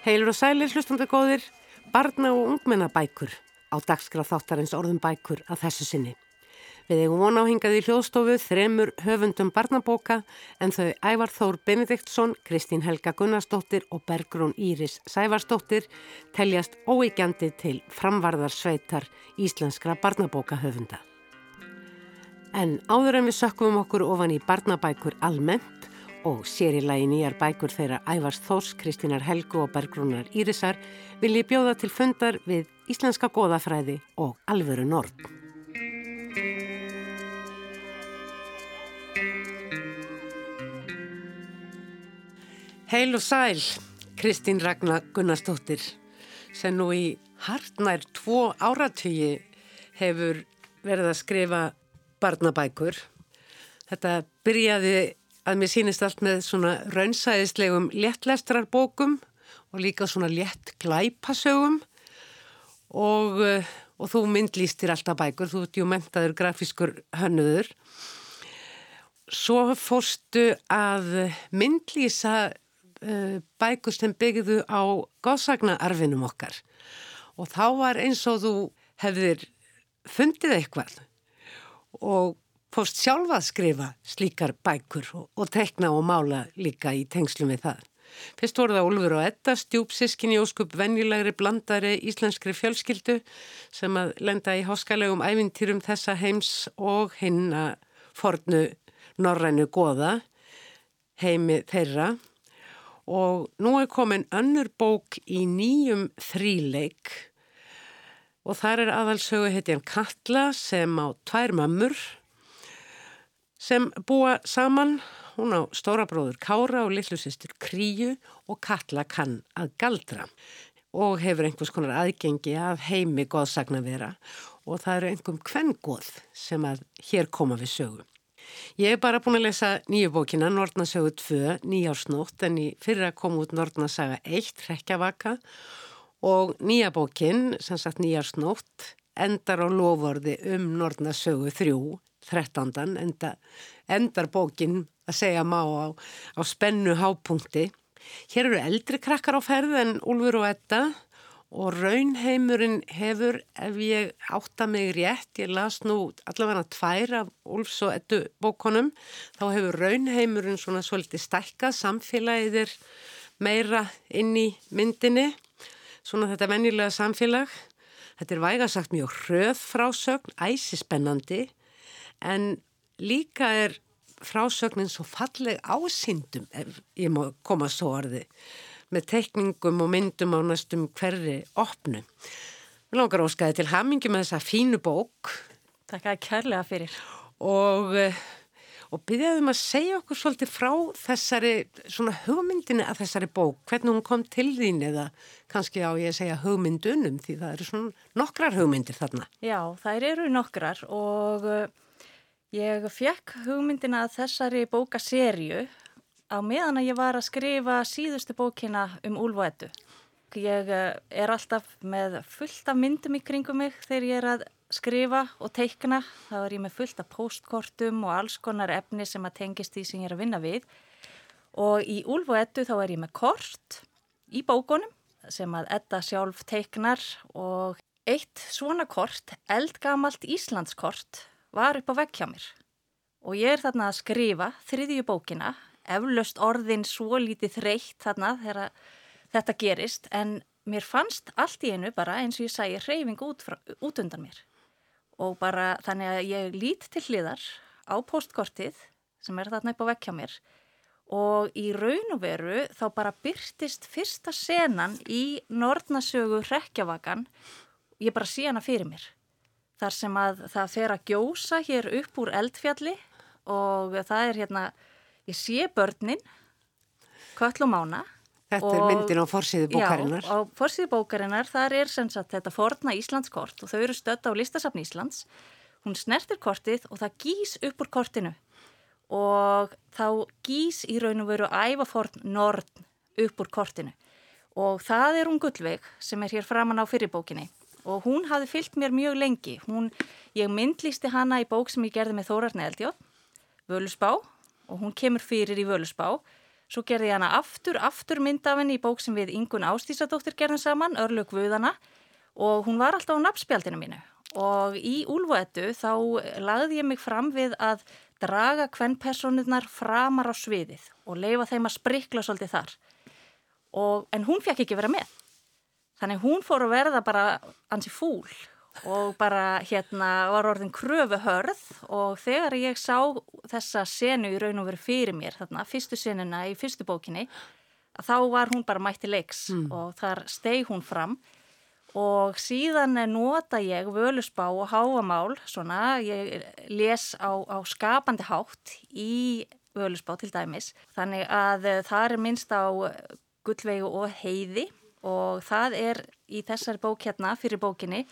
Heilur og sælir hlustandi góðir, barna og ungmennabækur á dagskraf þáttarins orðum bækur að þessu sinni. Við eigum vona áhingað í hljóðstofu þremur höfundum barnabóka en þau Ævar Þór Benediktsson, Kristín Helga Gunnarsdóttir og Bergrún Íris Sævarsdóttir teljast óígjandi til framvarðarsveitar íslenskra barnabóka höfunda. En áður en við sökkum okkur ofan í barnabækur almennt og sér í lagi nýjar bækur þeirra Ævars Þós, Kristínar Helgu og Bergrúnar Írisar vil ég bjóða til fundar við Íslenska goðafræði og Alvöru Nord. Heil og sæl, Kristín Ragnar Gunnarsdóttir sem nú í hartnær tvo áratögi hefur verið að skrifa barnabækur. Þetta byrjaði að mér sýnist allt með svona raunsæðislegum léttlestrarbókum og líka svona létt glæpasögum. Og, eh, og þú myndlýstir alltaf bækur, þú ert ju mentaður grafískur hönnuður. Svo fórstu að myndlýsa uh, bækur sem byggðu á góðsagnaarfinum okkar. Og þá var eins og þú hefðir fundið eitthvað. Og fórst sjálfa að skrifa slíkar bækur og, tekna og mála líka í tengslum við það. Fyrst voru það Úlfur og Edda, stjúpsískinni óskup venjulegri blandari íslenskri fjölskyldu sem að lenda í háskalegum ævintýrum þessa heims og hinn að fornu norrænu goða heimi þeirra og nú er komin önnur bók í nýjum þríleik og þar er aðalsögu heitjan Katla sem á tvær mammur sem búa saman. Hún á stóra bróður Kára og lillusistur Kríu og Katla kann að galdra og hefur einhvers konar aðgengi af heimi góðsagna vera og það eru einhverjum kvenngóð sem að hér koma við sögu. Ég hef bara búin að lesa nýju bókina Nordnasögu 2, nýjársnótt en í fyrra kom út Nordnasaga 1, Rekkjavaka og nýja bókin, sem sagt nýjársnótt, endar á lovorði um Nordnasögu 3, 13. Enda, endar bókin að segja má á, á spennu hápunkti. Hér eru eldri krakkar á ferð en Úlfur og Edda og raunheimurinn hefur, ef ég átta mig rétt, ég las nú allavega tvær af Úlfs og Eddu bókonum, þá hefur raunheimurinn svona svolítið stækkað, samfélagið er meira inn í myndinni, svona þetta vennilega samfélag. Þetta er vægasagt mjög hröð frásögn, æsispennandi en líka er frásögnin svo falleg ásýndum ef ég má koma svo orði með tekningum og myndum á næstum hverri opnu. Við langar óskaði til hamingi með þessa fínu bók. Takk að kærlega fyrir. Og, eh, og byrjaðum að segja okkur svolítið frá þessari svona hugmyndinu að þessari bók, hvernig hún kom til þín eða kannski á ég að segja hugmyndunum því það eru svona nokkrar hugmyndir þarna. Já, þær eru nokkrar og eh, Ég fekk hugmyndina að þessari bókaserju á meðan að ég var að skrifa síðustu bókina um Eddu. Ég eh, er alltaf með fullt af myndum í kringum mig þegar ég er að skrifa og teikna. Þá er ég með fullt af postkortum og alls konar efni sem að tengist því sem ég er að vinna við. Og í Eddu þá er ég með kort í bókunum sem að Edda sjálf teiknar og eitt svona kort, eldgamalt Íslandskort var upp á vegg hjá mér. Og ég er þarna að skrifa þriðju bókina, eflaust orðin svo lítið þreytt þarna þegar þetta gerist en mér fannst allt í einu bara eins og ég sæi hreyfing út, út undan mér. Og bara þannig að ég lít til hliðar á postkortið sem er þarna upp á vegg hjá mér. Og í raun og veru þá bara byrtist fyrsta senan í Nordnasögu Rekkjavagan ég bara sé hana fyrir mér þar sem að það fer að gjósa hér upp úr eldfjalli og það er hérna, ég sé börnin, köll og mána. Þetta og, er myndin á forsiðu bókarinnar. Já, á forsiðu bókarinnar þar er sem sagt þetta forna Íslandskort og þau eru stött á listasafn Íslands. Hún snertir kortið og það gís upp úr kortinu og þá gís í raun og veru ævaforn nord upp úr kortinu og það er hún gullveig sem er hér framann á fyrirbókinni og hún hafði fyllt mér mjög lengi. Hún, ég myndlisti hana í bók sem ég gerði með Þórarni Eldjóð, Völusbá og hún kemur fyrir í Völusbá Svo gerði ég hana aftur, aftur mynd af henni í bók sem við Ingun Ástísadóttir gerðum saman, Örlug Guðana og hún var alltaf á nafnspjaldinu mínu. Og í úlvaðetu þá lagði ég mig fram við að draga hvernpersonurnar framar á sviðið og leifa þeim að sprikla svolítið þar. Og, en hún fekk ekki vera með. Þannig hún fór að verða bara ansi fúl og bara hérna var orðin kröfu hörð og þegar ég sá þessa senu í raun og veru fyrir mér þarna, fyrstu senuna í fyrstu bókinni þá var hún bara mætti leiks mm. og þar steg hún fram. Og síðan nota ég völusbá og háamál svona, ég les á, á skapandi hátt í völusbá til dæmis. Þannig að það er minnst á gullvegu og heiði og það er í þessari bók hérna fyrir bókinni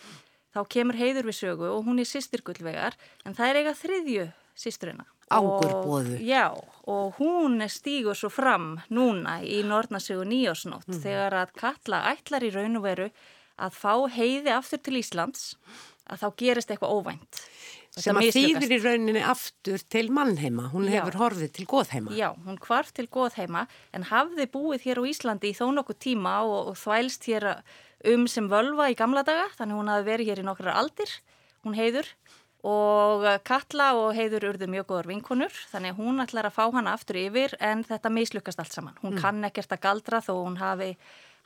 þá kemur heiður við sögu og hún er sýstir gullvegar en það er eiga þriðju sýsturina. Águrbóðu. Já, og hún stýgur svo fram núna í Nortnasögu nýjósnótt mm. þegar að Katla ætlar í raun og veru að fá heiði aftur til Íslands að þá gerist eitthvað óvænt. Sem að þýðir í rauninni aftur til mannheima, hún Já. hefur horfið til goðheima. Já, hún kvarf til goðheima en hafði búið hér á Íslandi í þó nokkuð tíma og, og þvælst hér að um sem völva í gamla daga þannig hún hafi verið hér í nokkrar aldir hún heiður og Katla og heiður urðu mjög góður vinkunur þannig hún ætlar að fá hana aftur yfir en þetta mislukast allt saman hún mm. kann ekkert að galdra þó hún hafi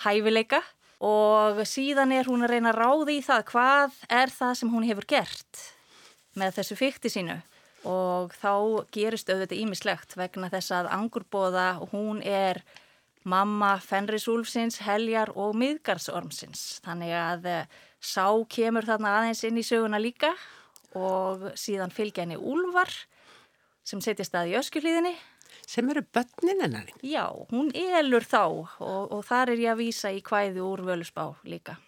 hæfileika og síðan er hún að reyna að ráði í það hvað er það sem hún hefur gert með þessu fykti sínu og þá gerist auðvitað ímislegt vegna þess að angurbóða hún er mamma Fenrisúlfsins, Heljar og Miðgarðsormsins. Þannig að eh, sá kemur þarna aðeins inn í söguna líka og síðan fylgja henni Úlvar sem setjast að í öskjuhlýðinni. Sem eru börnin hennar? Já, hún elur þá og, og þar er ég að vísa í hvæði úr völusbá líka.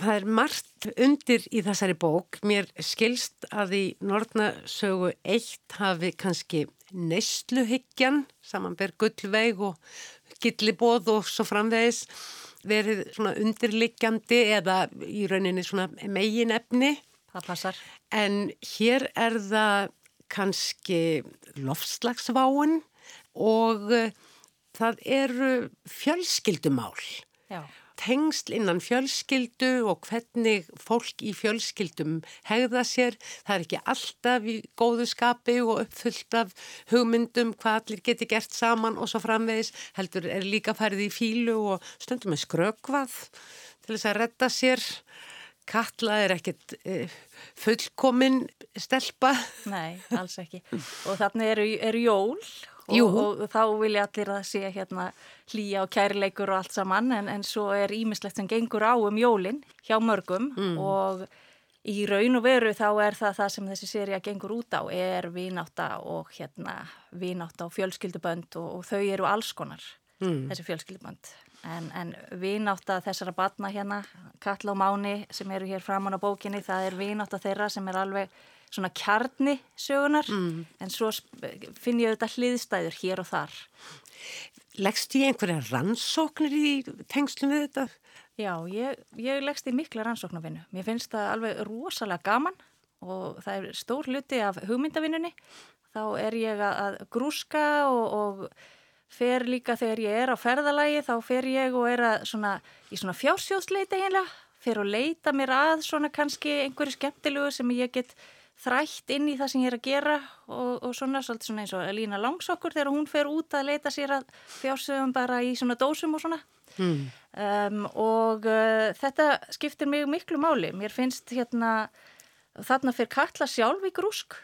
Það er margt undir í þessari bók. Mér skilst að í Nortnasögu 1 hafi kannski neysluhyggjan, samanber gullveig og gillibóð og svo framvegis verið svona undirliggjandi eða í rauninni svona megin efni. Það passar. En hér er það kannski lofslagsváin og það eru fjölskyldumál. Já tengsl innan fjölskyldu og hvernig fólk í fjölskyldum hegða sér. Það er ekki alltaf í góðu skapi og uppfullt af hugmyndum hvað allir geti gert saman og svo framvegis. Heldur er líka færið í fílu og stundum með skrökvað til þess að redda sér. Katla er ekkert uh, fullkomin stelpa. Nei, alls ekki. Og þannig eru, eru jól og, og þá vilja allir að sé hérna hlýja og kærleikur og allt saman en, en svo er ímislegt sem gengur á um jólinn hjá mörgum mm. og í raun og veru þá er það það sem þessi séri að gengur út á er vináta og hérna vináta og fjölskyldubönd og, og þau eru alls konar mm. þessi fjölskyldubönd en, en vináta þessara batna hérna Katla og Máni sem eru hér framann á bókinni það er vináta þeirra sem er alveg svona kjarni sögunar mm. en svo finn ég auðvitað hliðstæður hér og þar. Leggst ég einhverja rannsóknir í tengslum við þetta? Já, ég, ég leggst í mikla rannsóknarvinnu. Mér finnst það alveg rosalega gaman og það er stór hluti af hugmyndavinnunni. Þá er ég að grúska og, og fer líka þegar ég er á ferðalagi þá fer ég og er að svona, í svona fjársjóðsleita einlega, fer og leita mér að svona kannski einhverju skemmtilegu sem ég get þrætt inn í það sem ég er að gera og, og svona, svolítið svona eins og Lína Langsokkur þegar hún fer út að leita sér að fjársögum bara í svona dósum og svona. Mm. um, og uh, þetta skiptir mig miklu máli. Mér finnst hérna þarna fyrir Katla sjálf í grúsk.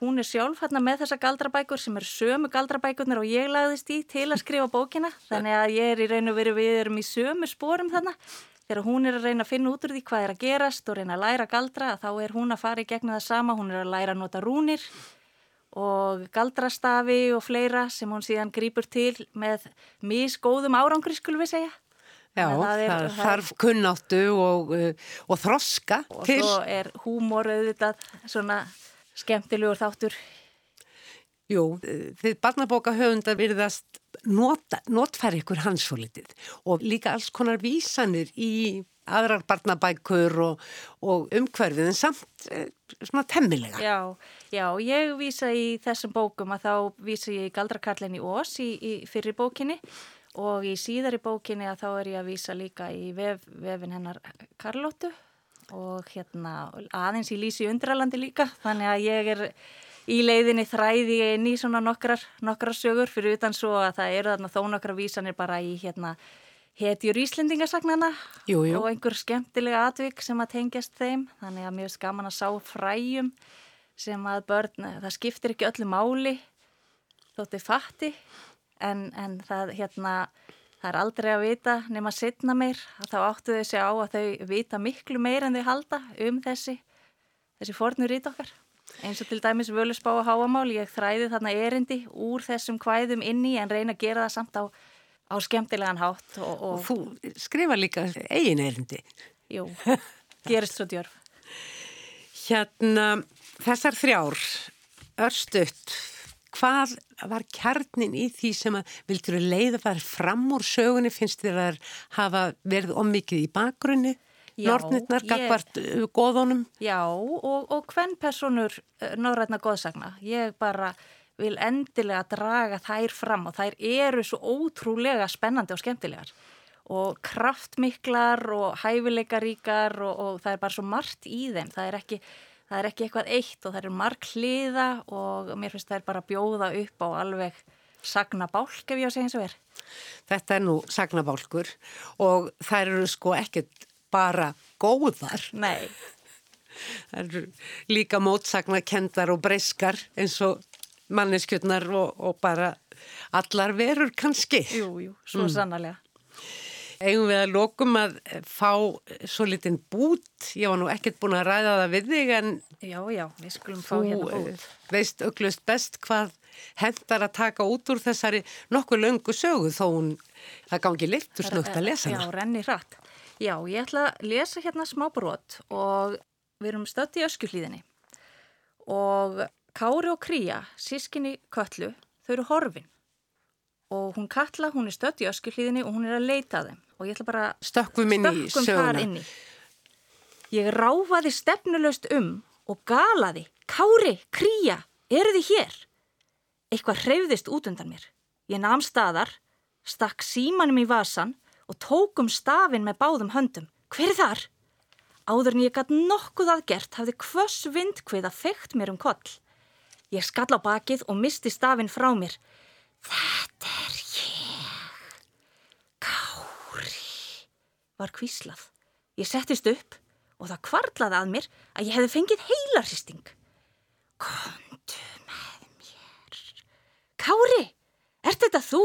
Hún er sjálf hérna með þessa galdrabækur sem er sömu galdrabækurnar og ég lagðist í til að skrifa bókina. Þannig að ég er í raun og veru við erum í sömu spórum þarna þegar hún er að reyna að finna út úr því hvað er að gerast og reyna að læra galdra þá er hún að fara í gegna það sama, hún er að læra að nota rúnir og galdrastafi og fleira sem hún síðan grýpur til með misgóðum árangri skulum við segja. Já, það, er, þarf kunnáttu og, uh, og þroska og til. Og svo er húmor auðvitað svona skemmtilegur þáttur Jú, þið barnabóka höfundar virðast nota, notfæri ykkur hans svo litið og líka alls konar vísanir í aðrar barnabækur og, og umhverfið en samt eh, svona temmilega. Já, já, ég vísa í þessum bókum að þá vísa ég Galdrakarlinn í Ós í, í fyrir bókinni og í síðari bókinni að þá er ég að vísa líka í vef, vefin hennar Karlóttu og hérna aðeins í Lísi Undralandi líka þannig að ég er í leiðinni þræði inn í svona nokkrar, nokkrar sögur. Fyrir utan svo að það eru þarna þó nokkra vísanir bara í hérna hetjur Íslendingasagnana jú, jú. og einhver skemmtilega atvik sem að tengjast þeim. Þannig að er skaman að sá fræjum sem að börn, það skiptir ekki öllu máli þótti fatti en, en það hérna það er aldrei að vita nema setna meir. Að þá áttu þau sig á að þau vita miklu meir en þau halda um þessi þessi fornur ít okkar eins og til dæmis völusbá og háamál ég þræði þarna erindi úr þessum hvæðum inni en reyna að gera það samt á á skemmtilegan hátt. Og, og... og þú skrifa líka eigin erindi. Jú, gerist svo djörf. Hérna, þessar þrjár, örstuðt, hvað var kjarnin í því sem að vildur þú leiða farið fram úr sögunni, finnst þér að hafa verið ommikið í bakgrunni? Nortnirnar, gagvart ég... góðunum? Já, og, og hvern personur uh, norrætna góðsagna? Ég bara vil endilega draga þær fram og þær eru svo ótrúlega spennandi og skemmtilegar og kraftmiklar og hæfileikaríkar og, og það er bara svo margt í þeim, það er ekki, það er ekki eitthvað eitt og það er marg hliða og mér finnst það er bara að bjóða upp á alveg sagnabálk ef ég á að segja eins og er. Þetta er nú sagnabálkur og þær eru sko ekkert bara góðar. Nei. Það eru líka mótsagnakendar og breyskar eins og manneskjötnar og, og bara allar verur kannski. Jú, jú, svo mm. sannarlega. Eigum við að lokum að fá svo litinn bút, ég var nú ekkert búin að ræða það við þig en Já, já, við skulum fá hérna bút. Þú veist auglust best hvað hendar að taka út úr þessari nokkuð löngu sögu þó hún, það gangi litur snögt að lesa. Já, renni hratt. Já, ég ætla að lesa hérna smá brot og við erum stött í öskuhlýðinni og Kári og Kría, sískinni Köllu, þau eru horfin og hún Katla, hún er stött í öskuhlýðinni og hún er að leita þeim og ég ætla bara stökkum inn í söguna. Inn í. Ég ráfaði stefnulegst um og galaði, Kári, Kría, eru þið hér? Eitthvað hreyfðist út undan mér. Ég namn staðar, stakk símanum í vasan og tókum stafin með báðum höndum. Hver er þar? Áður en ég gætt nokkuð aðgert hafði hvöss vindkvið að feikt mér um koll. Ég skall á bakið og misti stafinn frá mér. Þetta er ég. Kári, var kvíslað. Ég settist upp og það kvarlaði að mér að ég hefði fengið heilarsýsting. Kondu með mér. Kári, ert þetta þú?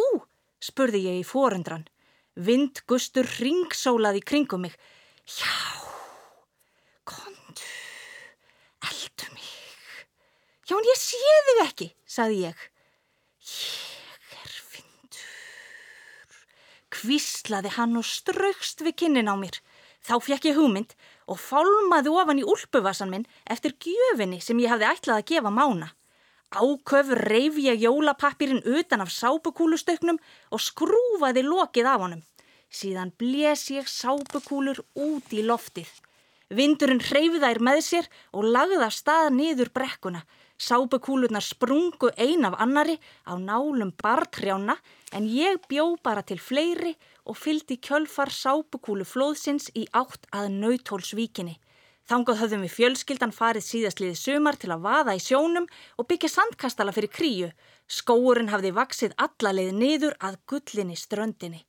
spurði ég í forundran. Vindgustur ringsólaði kringum mig. Já. Já, en ég sé þig ekki, saði ég. Ég er fyndur. Kvíslaði hann og straukst við kinnin á mér. Þá fekk ég hugmynd og fálmaði ofan í úlpuvassan minn eftir gjöfinni sem ég hafði ætlað að gefa mána. Áköfur reyf ég jólapappirinn utan af sápukúlustöknum og skrúfaði lokið af honum. Síðan bles ég sápukúlur út í loftið. Vindurinn hreyfði þær með sér og lagði af stað niður brekkuna. Sápukúlurnar sprungu ein af annari á nálum bartrjána en ég bjó bara til fleiri og fyldi kjölfar sápukúlu flóðsins í átt að nautólsvíkinni. Þangað höfðum við fjölskyldan farið síðastliði sumar til að vaða í sjónum og byggja sandkastala fyrir kríu. Skóurinn hafði vaksið allalið niður að gullinni ströndinni.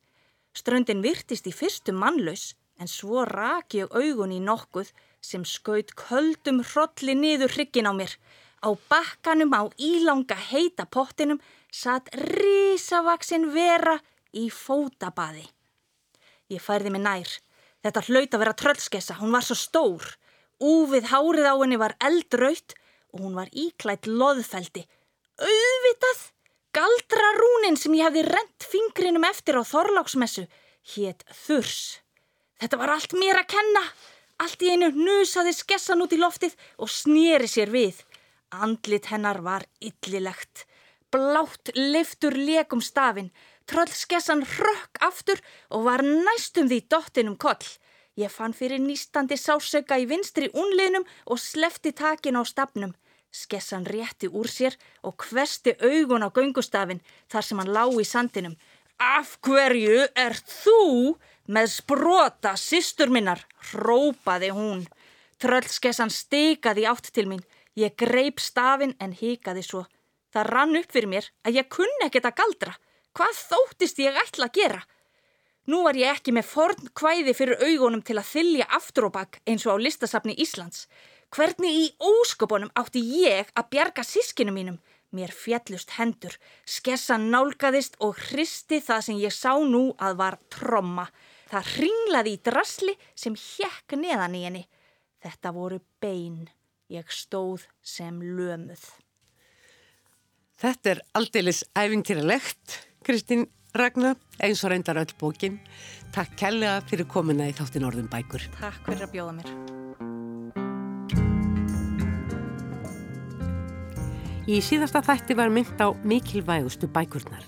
Ströndin virtist í fyrstu mannlaus en svo raki ég augun í nokkuð sem skaut köldum hrolli niður hryggin á mér. Á bakkanum á ílanga heita pottinum satt risavaksinn vera í fótabaði. Ég færði mig nær. Þetta hlaut að vera tröllskessa, hún var svo stór. Úfið hárið á henni var eldraut og hún var íklætt loðfeldi. Auðvitað, galdra rúnin sem ég hafði rent fingrinum eftir á Þorláksmessu, hétt Þurs. Þetta var allt mér að kenna. Allt í einu nusaði skessan út í loftið og snýri sér við. Andlit hennar var yllilegt. Blátt leiftur lekum stafin. Tröllskessan rökk aftur og var næstum því dottin um koll. Ég fann fyrir nýstandi sásöka í vinstri unliðnum og slefti takin á stafnum. Skessan rétti úr sér og hvesti augun á göngustafin þar sem hann lá í sandinum. Af hverju er þú með sprota sýstur minnar? Rópaði hún. Tröllskessan stikaði átt til mín. Ég greip stafin en hikaði svo. Það rann upp fyrir mér að ég kunni ekkert að galdra. Hvað þóttist ég ætla að gera? Nú var ég ekki með forn kvæði fyrir augunum til að þylja aftur og bakk eins og á listasafni Íslands. Hvernig í ósköpunum átti ég að bjarga sískinu mínum? Mér fjallust hendur, skessan nálgæðist og hristi það sem ég sá nú að var tromma. Það ringlaði í drasli sem hjekk neðan í henni. Þetta voru bein. Ég stóð sem lömuð. Þetta er aldeilis æfintýralegt, Kristín Ragnar, eins og reyndar öll bókin. Takk kærlega fyrir komuna í þáttin orðum bækur. Takk fyrir að bjóða mér. Í síðasta þætti var mynd á mikilvægustu bækurnar.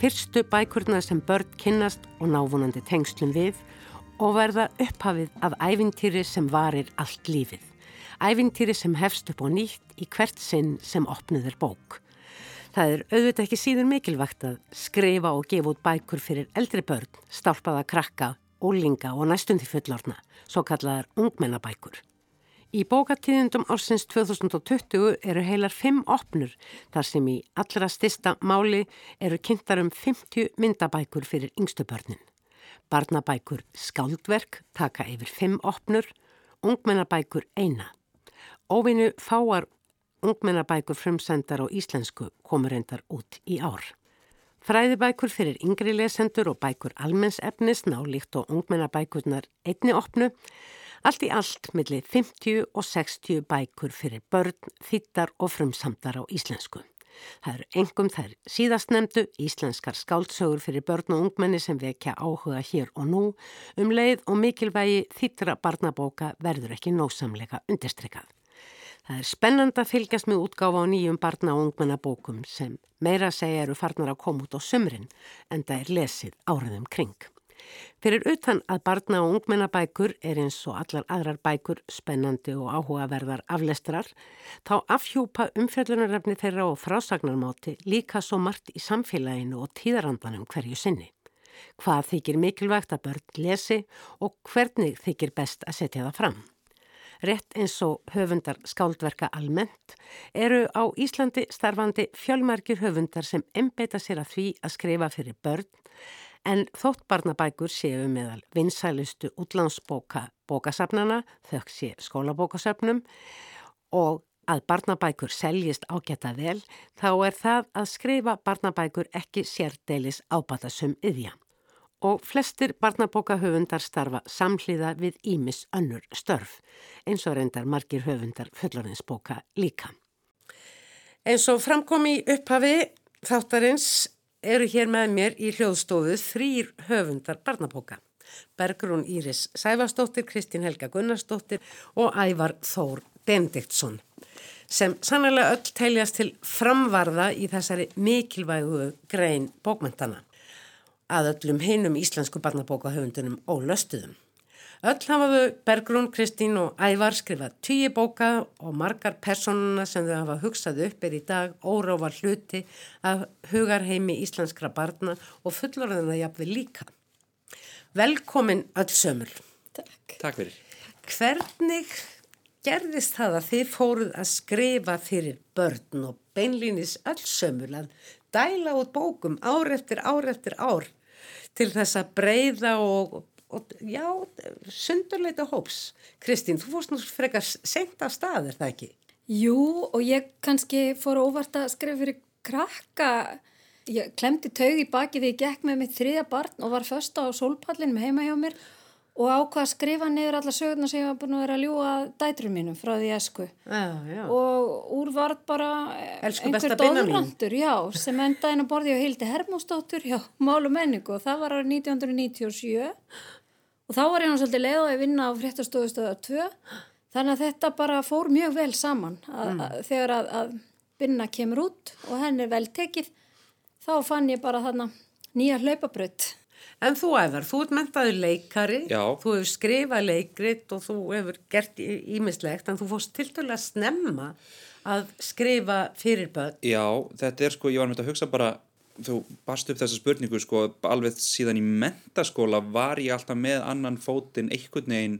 Fyrstu bækurnar sem börn kynnast og návonandi tengslum við og verða upphafið af æfintýri sem varir allt lífið. Æfintýri sem hefst upp og nýtt í hvert sinn sem opnuður bók. Það er auðvitað ekki síður mikilvægt að skrifa og gefa út bækur fyrir eldri börn, stálpaða krakka, ólinga og næstundi fullorna, svo kallaðar ungmennabækur. Í bókatíðundum ársins 2020 eru heilar fimm opnur þar sem í allra stista máli eru kynntar um 50 myndabækur fyrir yngstu börnin. Barnabækur skáldverk taka yfir fimm opnur, ungmennabækur eina. Óvinnu fáar ungmennabækur frumsendar á íslensku komur reyndar út í ár. Fræðibækur fyrir yngri lesendur og bækur almennsefnis nálíkt og ungmennabækurnar einni opnu, allt í allt millir 50 og 60 bækur fyrir börn, þittar og frumsamdar á íslensku. Það eru engum þær síðastnemdu íslenskar skáldsögur fyrir börn og ungmenni sem vekja áhuga hér og nú um leið og mikilvægi þittra barnabóka verður ekki nósamlega undirstrykkað. Það er spennand að fylgjast með útgáfa á nýjum barna og ungmennabókum sem meira segja eru farnar að koma út á sömrin en það er lesið áraðum kring. Fyrir utan að barna og ungmennabækur er eins og allar aðrar bækur spennandi og áhugaverðar aflestrar, þá afhjúpa umfjöldunarefni þeirra og frásagnarmáti líka svo margt í samfélaginu og tíðarandanum hverju sinni. Hvað þykir mikilvægt að börn lesi og hvernig þykir best að setja það fram? Rétt eins og höfundar skáldverka almennt, eru á Íslandi starfandi fjölmarkir höfundar sem embeita sér að því að skrifa fyrir börn, en þótt barnabækur séu meðal vinsælustu útlandsbóka bókasafnana, þau sé skólabókasöfnum og að barnabækur seljist ágæta vel, þá er það að skrifa barnabækur ekki sérdeilis ábatasum yðja og flestir barnabókahöfundar starfa samhliða við Ímis önnur störf, eins og reyndar margir höfundar fullorinsbóka líka. Eins og framkomi upphafi þáttarins eru hér með mér í hljóðstofu þrýr höfundar barnabóka. Bergrún Íris Sæfastóttir, Kristín Helga Gunnarsdóttir og Ævar Þór Bendiktsson sem sannlega öll teljast til framvarða í þessari mikilvægu grein bókmyndana að öllum hinum íslensku barnabókahöfundunum ólöstuðum. Öll hafaðu Bergrún, Kristín og Ævar skrifað tíu bóka og margar personuna sem þau hafa hugsað upp er í dag órávar hluti af hugarheimi íslenskra barna og fullorðina jafnveg líka. Velkomin öll sömul. Takk. Takk fyrir. Hvernig gerðist það að þið fóruð að skrifa fyrir börn og beinlýnis öll sömul að dæla út bókum ár eftir ár eftir ár til þess að breyða og, og já, sundurleita hóps. Kristín, þú fórst nú frekar sent af stað, er það ekki? Jú, og ég kannski fór óvart að skrifa fyrir krakka. Ég klemdi taug í baki þegar ég gekk með mitt þriðja barn og var första á solpallin með heima hjá mér og ákvað að skrifa niður alla sögurna sem ég var búin að vera að ljúa dætrum mínum frá því esku. Já, já. og úr var bara Elsku einhver dóðrandur sem endaðin að borði á Hildi Hermósdóttur hjá Málu menningu og það var árið 1997 og þá var ég náttúrulega svolítið leið á að vinna á fréttastofustöða 2 þannig að þetta bara fór mjög vel saman. Að, mm. að, þegar að, að binna kemur út og henn er vel tekið þá fann ég bara þarna nýja hlaupabrödd En þú æfar, þú ert mentaður leikari, Já. þú hefur skrifað leikrit og þú hefur gert ímislegt en þú fórst til dælu að snemma að skrifa fyrir börn. Já, þetta er sko, ég var með þetta að hugsa bara, þú bast upp þessa spurningu sko, alveg síðan í mentaskóla var ég alltaf með annan fótinn einhvern veginn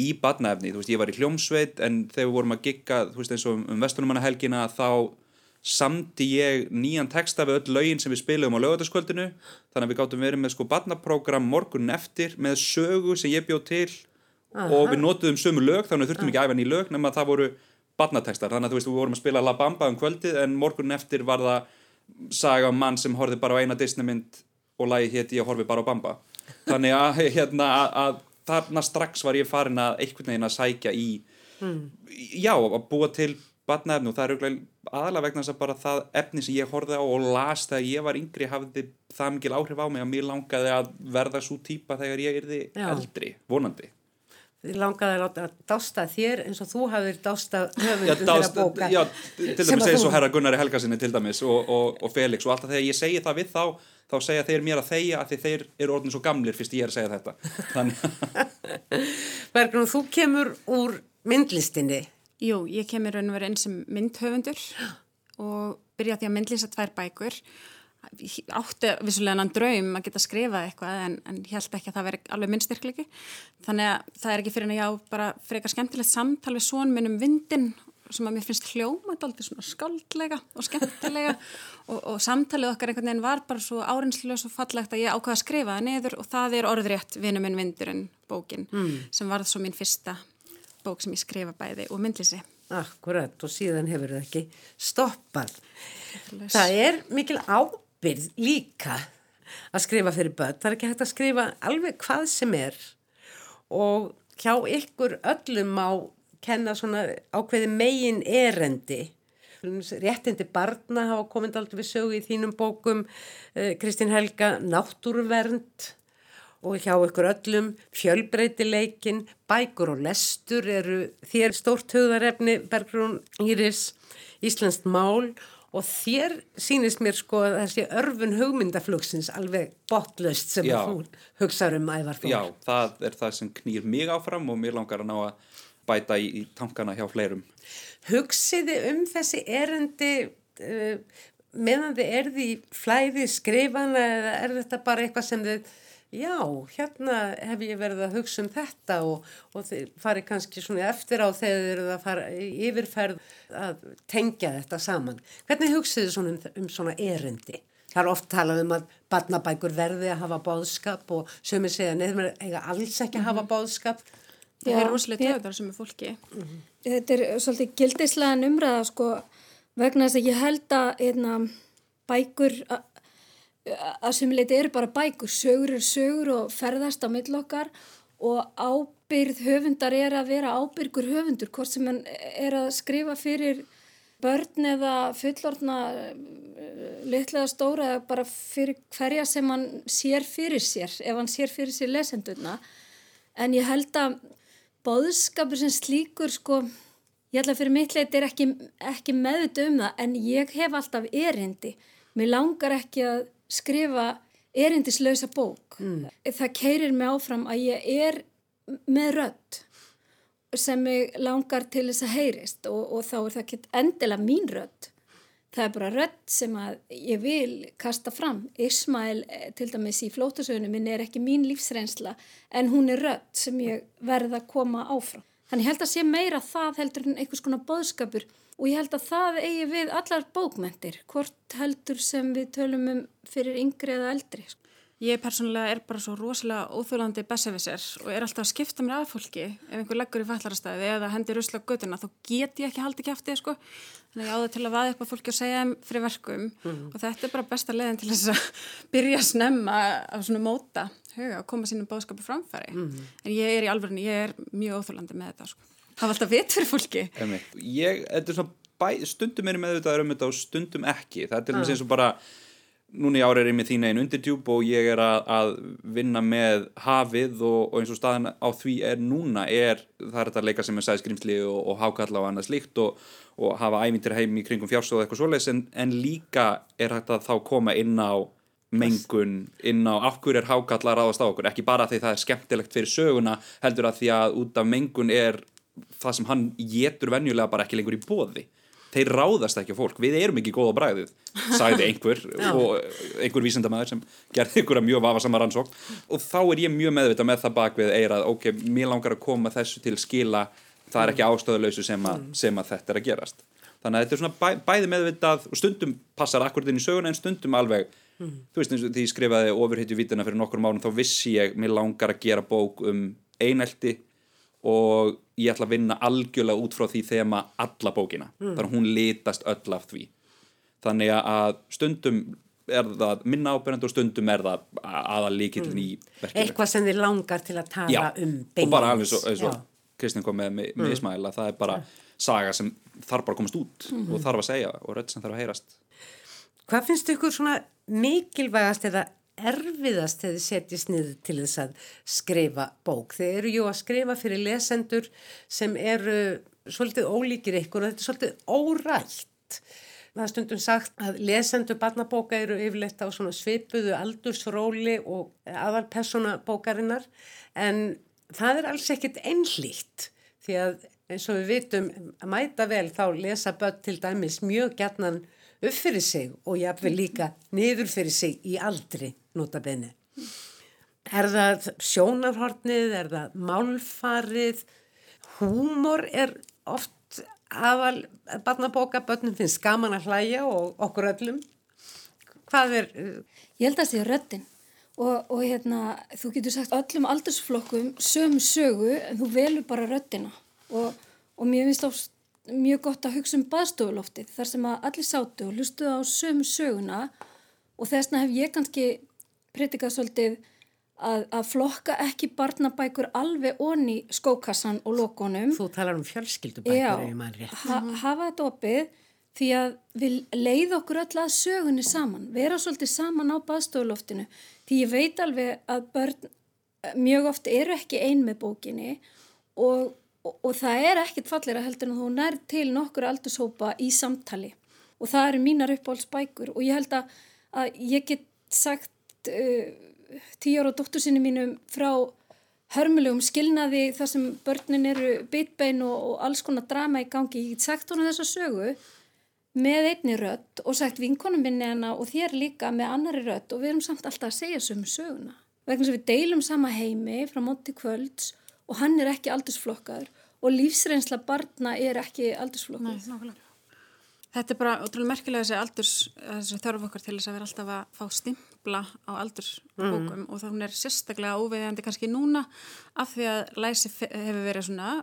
í badnaefni, þú veist, ég var í hljómsveit en þegar við vorum að gigga, þú veist, eins og um, um vestunumannahelgina þá samti ég nýjan texta við öll lögin sem við spilum á lögataskvöldinu þannig að við gáttum verið með sko badnaprógram morgunin eftir með sögu sem ég bjóð til Aha. og við notuðum sömu lög þannig að við þurftum ekki að æfa ný lög nema að það voru badnatekstar þannig að þú veist við vorum að spila La Bamba um kvöldið en morgunin eftir var það saga um mann sem horfið bara á eina Disneymynd og lagi hétt ég horfið bara á Bamba. Þannig að, hérna, að, að þarna strax var ég farin að einhvern veginn að sækja í já, að búa til batnaefni og það er auðvitað aðalega vegna þess að bara það efni sem ég horfið á og las þegar ég var yngri hafði það mikil áhrif á mig að mér langaði að verða svo típa þegar ég erði Já. eldri, vonandi Þið langaði að láta að dásta þér eins og þú hafðir dásta höfundu dást, þeirra bóka. já, til dæmis að þú- og herra Gunnari Helgasinni til dæmis og, og, og Felix og alltaf þegar ég segi það við þá þá segja þeir mér að þegja að þeir eru orðin svo gamlir fyrst ég er að segja þetta Bergrún, þú kemur úr myndlistinni. Jú, ég kemur raun og verið inn sem myndhöfundur og byrja á því að myndlýsa tvær bækur. Átti vissulega annan draum að geta skrifað eitthvað en, en held ekki að það veri alveg minn styrklegi. Þannig að það er ekki fyrir en að ég á bara frekar skemmtilegt samtal við svon minn um vindin sem að mér finnst hljóma alltaf svona skáldlega og skemmtilega og, og samtalið okkar einhvern veginn var bara svo áreinslulega svo fallegt að ég ákvaða að skrifa það niður og það er orðrétt vinnu minn vindurinn bókin sem varð svo mín fyrsta bók sem ég skrifa bæði og myndlýsi. Akkurat, og síðan hefur það ekki stoppað. Laus. Það er mikil ábyrð líka að skrifa fyrir börn. Það er ekki hægt að skrifa alveg hvað sem er og hjá ykkur öllum á kenna svona ákveði megin erendi. Réttindi barna hafa komið aldrei við sögu í þínum bókum, eh, Kristín Helga, náttúruvernd og hjá ykkur öllum fjölbreytileikin, bækur og lestur eru þér stórt hugðarefni, Bergrún Íris, Íslandst mál. Og þér sýnist mér sko að þessi örfun hugmyndaflugsins alveg botlaust sem þú hugsaður um ævarfólk. já, það er það sem knýr mig áfram og mér langar að ná að bæta í, í tankana hjá fleirum. Hugsiði um þessi erendi uh, meðan þið erði í flæði skrifana eða er þetta bara eitthvað sem þið, já, hérna hef ég verið að hugsa um þetta og, og þið farið kannski svona eftir á þegar þið eruð að fara yfirferð að tengja þetta saman. Hvernig hugsiði svona um, um svona erendi? Það er oft talað um að barnabækur verði að hafa báðskap og sömur segja nefnir eiga alls ekki að hafa báðskap. Það Já, er rosalega töðar sem er fólki. Þetta er svolítið gildislegan umræða sko vegna þess að ég held að einna, bækur a- að sem leiti eru bara bækur, sögur eru sögur og ferðast á mill okkar og ábyrð höfundar er að vera ábyrgur höfundur, hvort sem hann er að skrifa fyrir börn eða fullorðna litlega stóra eða bara fyrir hverja sem hann sér fyrir sér, ef hann sér fyrir sér lesendurna. En ég held að bóðskapur sem slíkur sko, ég að fyrir mitt leiti er ekki, ekki meðut um það en ég hef alltaf erindi. Mér langar ekki að skrifa erindislausa bók. Það keirir mig áfram að ég er með rödd sem mig langar til þess að heyrist og, og þá er það ekki endilega mín rödd. Það er bara rödd sem að ég vil kasta fram. Ismail eh, til dæmis í flótasögunum minn er ekki mín lífsreynsla en hún er rödd sem ég verð að koma áfram. Þannig ég held að sé meira það heldur en einhvers konar boðskapur og ég held að það eigi við allar bókmentir, hvort heldur sem við tölum um fyrir yngri eða eldri. Ég persónulega er bara svo rosalega óþjóðlandi besefisir og er alltaf að skipta mér að fólki ef einhver leggur í fallarastæði eða hendir rusla göduna þá get ég ekki haldið kæftið sko. Þannig að ég á það til að vaða upp að fólki og segja þeim fyrir verkum og þetta er bara besta leiðin til þess að byrja að snemma á svona móta huga og koma sínum bóðskapu framfæri. En ég er í alvörinu, ég er mjög óþjóðlandi með þetta sko. Hafa alltaf vit fyrir fólki. Ég, þetta er svona bæ, stundum er ég meðvitaður um þetta og stundum ekki. Það er til dæmis eins og bara, núna í ári er ég með þín einn undirtjúb og ég er að, að vinna með hafið og, og eins og staðan á því er núna er, það er þetta leika sem er sæðskrimsli og, og hákalla og annað slíkt og, og hafa æmyndir heim í kringum fjársóð og eitthvað svoleiðis en, en líka er þetta þá koma inn á mengun inn á okkur er hákalla að ráðast á okkur, ekki bara því það er skemmtilegt fyrir söguna, heldur að því að út af mengun er það sem hann getur venjulega bara ekki lengur í bóði þeir ráðast ekki á fólk, við erum ekki góð á bræðið, sagði einhver og einhver vísendamæður sem gerði einhverja mjög vafasama rannsókn. Og þá er ég mjög meðvita með það bakvið eirað, ok, mér langar að koma þessu til skila, það er ekki ástöðuleysu sem, a, sem að þetta er að gerast. Þannig að þetta er svona bæ, bæði meðvitað og stundum passar akkurat inn í söguna en stundum alveg, þú veist eins og því ég skrifaði ofurhittju vítina fyrir nokkur mánu þá vissi ég, mér langar að gera bók um einelti og ég ætla að vinna algjörlega út frá því þema alla bókina mm. þannig að hún litast öll af því þannig að stundum er það minna ábyrjandi og stundum er það aðal líkillin mm. í verkefni Eitthvað sem þið langar til að tala Já, um og bara alveg svo, svo Kristinn kom með, með, mm. Ismail að það er bara saga sem þarf bara að komast út Mm. og þarf að segja og rödd sem þarf að heyrast Hvað finnst ykkur svona mikilvægast eða erfiðast þegar þið setjist niður til þess að skrifa bók? Þið eru jú að skrifa fyrir lesendur sem eru svolítið ólíkir ykkur og þetta er svolítið órætt. Það er stundum sagt að lesendur barnabóka eru yfirleitt á svipuðu aldursróli og aðalpersona bókarinnar en það er alls ekkit einlíkt því að eins og við vitum að mæta vel þá lesa börn til dæmis mjög gætnan upp fyrir sig og jáfnvel líka niður fyrir sig í aldri notabenni. Er það sjónarhortnið, er það málfarið, húmor er oft aðal barnabóka, börnum finnst gaman að hlæja og okkur öllum. Hvað er, uh, Ég held að það sé röddinn og, og hérna, þú getur sagt öllum aldursflokkum sömu sögu en þú velur bara röddina og, og mér finnst oft mjög gott að hugsa um baðstofuloftið þar sem að allir sátu og hlustuðu á sömu söguna. Og þessna hef ég kannski pritikað svolítið að, að flokka ekki barnabækur alveg onni skókassan og lokonum þú talar um fjölskyldubækur Já, ef ég mann rétt. ha hafa þetta opið því að við leið okkur öll að sögunni saman, vera svolítið saman á baðstofuloftinu. Því ég veit alveg að börn eh, mjög oft eru ekki ein með bókinni og, og, og það er ekkit fallir að heldur en þú nær til nokkur aldurshópa í samtali og það eru mínar uppáhaldsbækur og ég held að, að ég get sagt uh, tíu ára dóttur sinni mínum frá hörmulegum skilnaði þar sem börnin eru bitbein og, og alls konar drama í gangi. Ég get sagt honum þessa sögu með einni rödd og sagt vinkonum minni hana og þér líka með annari rödd og við erum samt alltaf að segja sömu söguna. Vegna sem við deilum sama heimi frá móti kvölds og hann er ekki aldursflokkaður og lífsreynsla barna er ekki Nei, aldursflokkaður. nákvæmlega. Þetta er bara ótrúlega merkilega þessi aldurs, þessi þörf okkar til þess að vera alltaf að fá stimpla á aldursbókum og það hún er sérstaklega óveðandi kannski núna af því að læsi hefur verið svona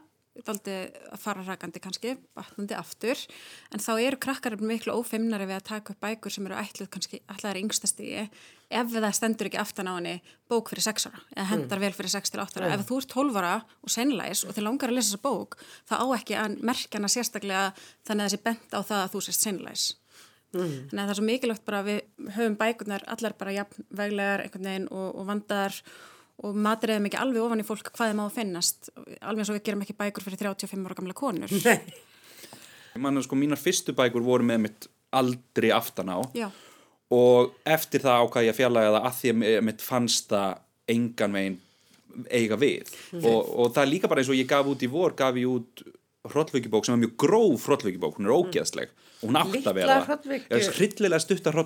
að fara rækandi kannski, batnandi aftur, en þá eru krakkar miklu ófeimnari við að taka upp bækur sem eru ætluð kannski allar yngstastígi ef það stendur ekki aftan á henni bók fyrir 6 ára, eða hendar vel fyrir 6 til 8 ára. Ef þú ert 12 ára og senlæs og þið langar að lesa þessa bók, þá á ekki að merkja hana sérstaklega þannig að þessi bent á það að þú sést senlæs. Þannig að það er svo mikilvægt bara að við höfum bækurnar allar bara jafn veglegar einhvern veginn og, og vandar og matriðum ekki alveg ofan í fólk hvað þeim á að finnast. Alveg eins og við gerum ekki bækur fyrir 35 ára gamla konur. Mann sko mínar fyrstu bækur voru með mitt aldri aftan á. Já, og eftir það ákvað ég að fjarlæga það að því að mitt fannst það engan veginn eiga við. Og, og það er líka bara eins og ég gaf út í vor gaf ég út hrollvökjubók sem er mjög gróf hrollvökjubók, hún er ógeðsleg. Og hún átt að vera það hryllilega stuttar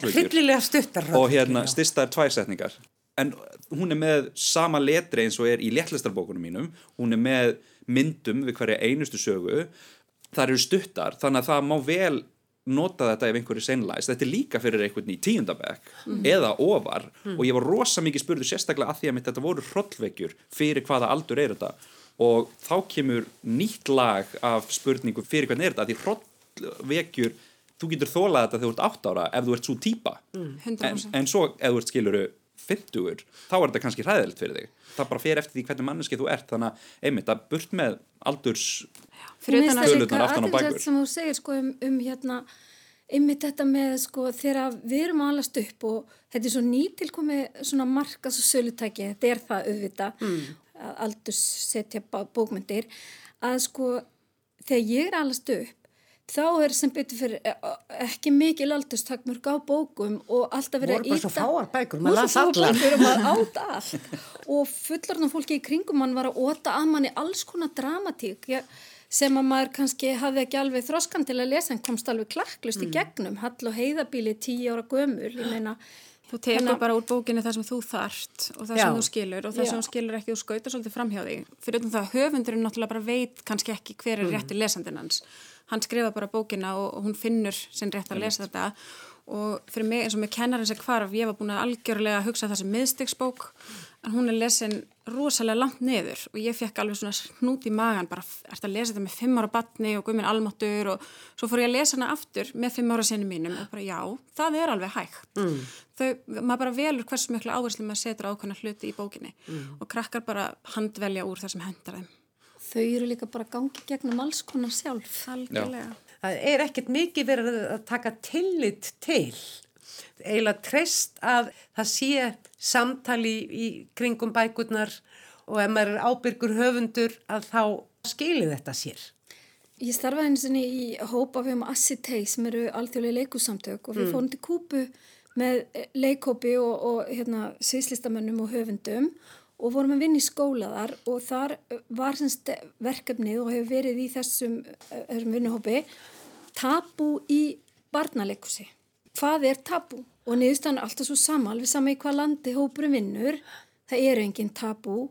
stuttar og hérna styrsta er tvær setningar en hún er með sama letri eins og er í léttlistarabókunum mínum. Hún er með myndum við hverja einustu sögu. Það eru stuttar þannig að það má vel nota þetta ef einhverju seinlæst þetta er líka fyrir einhvern í tíundabæk eða ofar. Og ég var rosa mikið spurður sérstaklega að því að mitt þetta voru hrollvekjur fyrir hvaða aldur er þetta. Og þá kemur nýtt lag af spurningu fyrir hvernig er þetta því hrollvekjur þú getur þólað þetta þegar þú ert 8 ára ef þú ert svo típa. En, 100%. en svo ef þú ert skiluru 50 þá er þetta kannski hræðilegt fyrir þig það bara fer eftir því hvernig manneski þú ert þannig að einmitt að burt með aldurs Fyrir Tölurnar aftan á bækur. sem þú segir sko um, um hérna ymmið þetta með sko þegar við erum að alast upp og þetta er svo nýtilkomi svona markas og sölutæki, þetta er það auðvita mm. að aldurs setja bókmyndir að sko þegar ég er að alast upp þá er sem betur fyrir e- ekki mikil aldurstakmörk á bókum og alltaf verið Voru bara svo fáar bækur, maður las allar. bækur og og fullarna fólki í kringum mann var að óta að manni alls konar dramatík sem að maður kannski hafði ekki alveg þroskan til að lesa en komst alveg klakklust Mm. í gegnum Hall og heiðabíli tíu ára gömul ég meina Þú að- bara úr bókinni það sem þú þarft og það Já. sem þú skilur og það Já. sem þú skilur ekki þú skautar svolítið framhjá þig. Fyrir utan það að höfundurinn náttúrulega bara veit kannski ekki hver Mm. er rétti lesandinn hans. Hann skrifa bara bókina og, og hún finnur sinn rétt að lesa þetta. Og fyrir mig eins og með kennarinn sem hvarf, ég var búin að algjörlega hugsa þessi miðstygsbók en hún er lesin rosalega langt niður. Og ég fekk alveg svona snút í magan bara, ert að lesa þetta með fimm ára batni og guðminn almáttur og svo fór ég að lesa hana aftur með fimm ára sinni mínum og bara já, það er alveg hægt. Mm. þau, maður bara velur hversu miklu áherslu maður setur á ákveðna hluti í bókinni og krakkar bara handvelja úr það sem hendar þeim þau eru líka bara gangi gegnum alls konar sjálf algjörlega Það er ekkert mikið verið að taka tillit til. Eiginlega treyst að það sé samtali í, í kringum bækurnar og ef maður er ábyrgur höfundur að þá skilir þetta sér. Ég starfaði einu sinni í hópa við um Assitei sem eru alþjóðlega leikusamtök og við fórum til Kúpu með leikhópi og, og hérna, sviðslistamönnum og höfundum og vorum að vinna í skóla þar og þar eh, var verkefnið og hefur verið í þessum, eh, þessum vinnuhópi tabu í barnaleikusi. Hvað er tabu? Og niðurstaðan er alltaf svo sama, alveg sama í hvað landi hópurum vinnur, það eru engin tabu,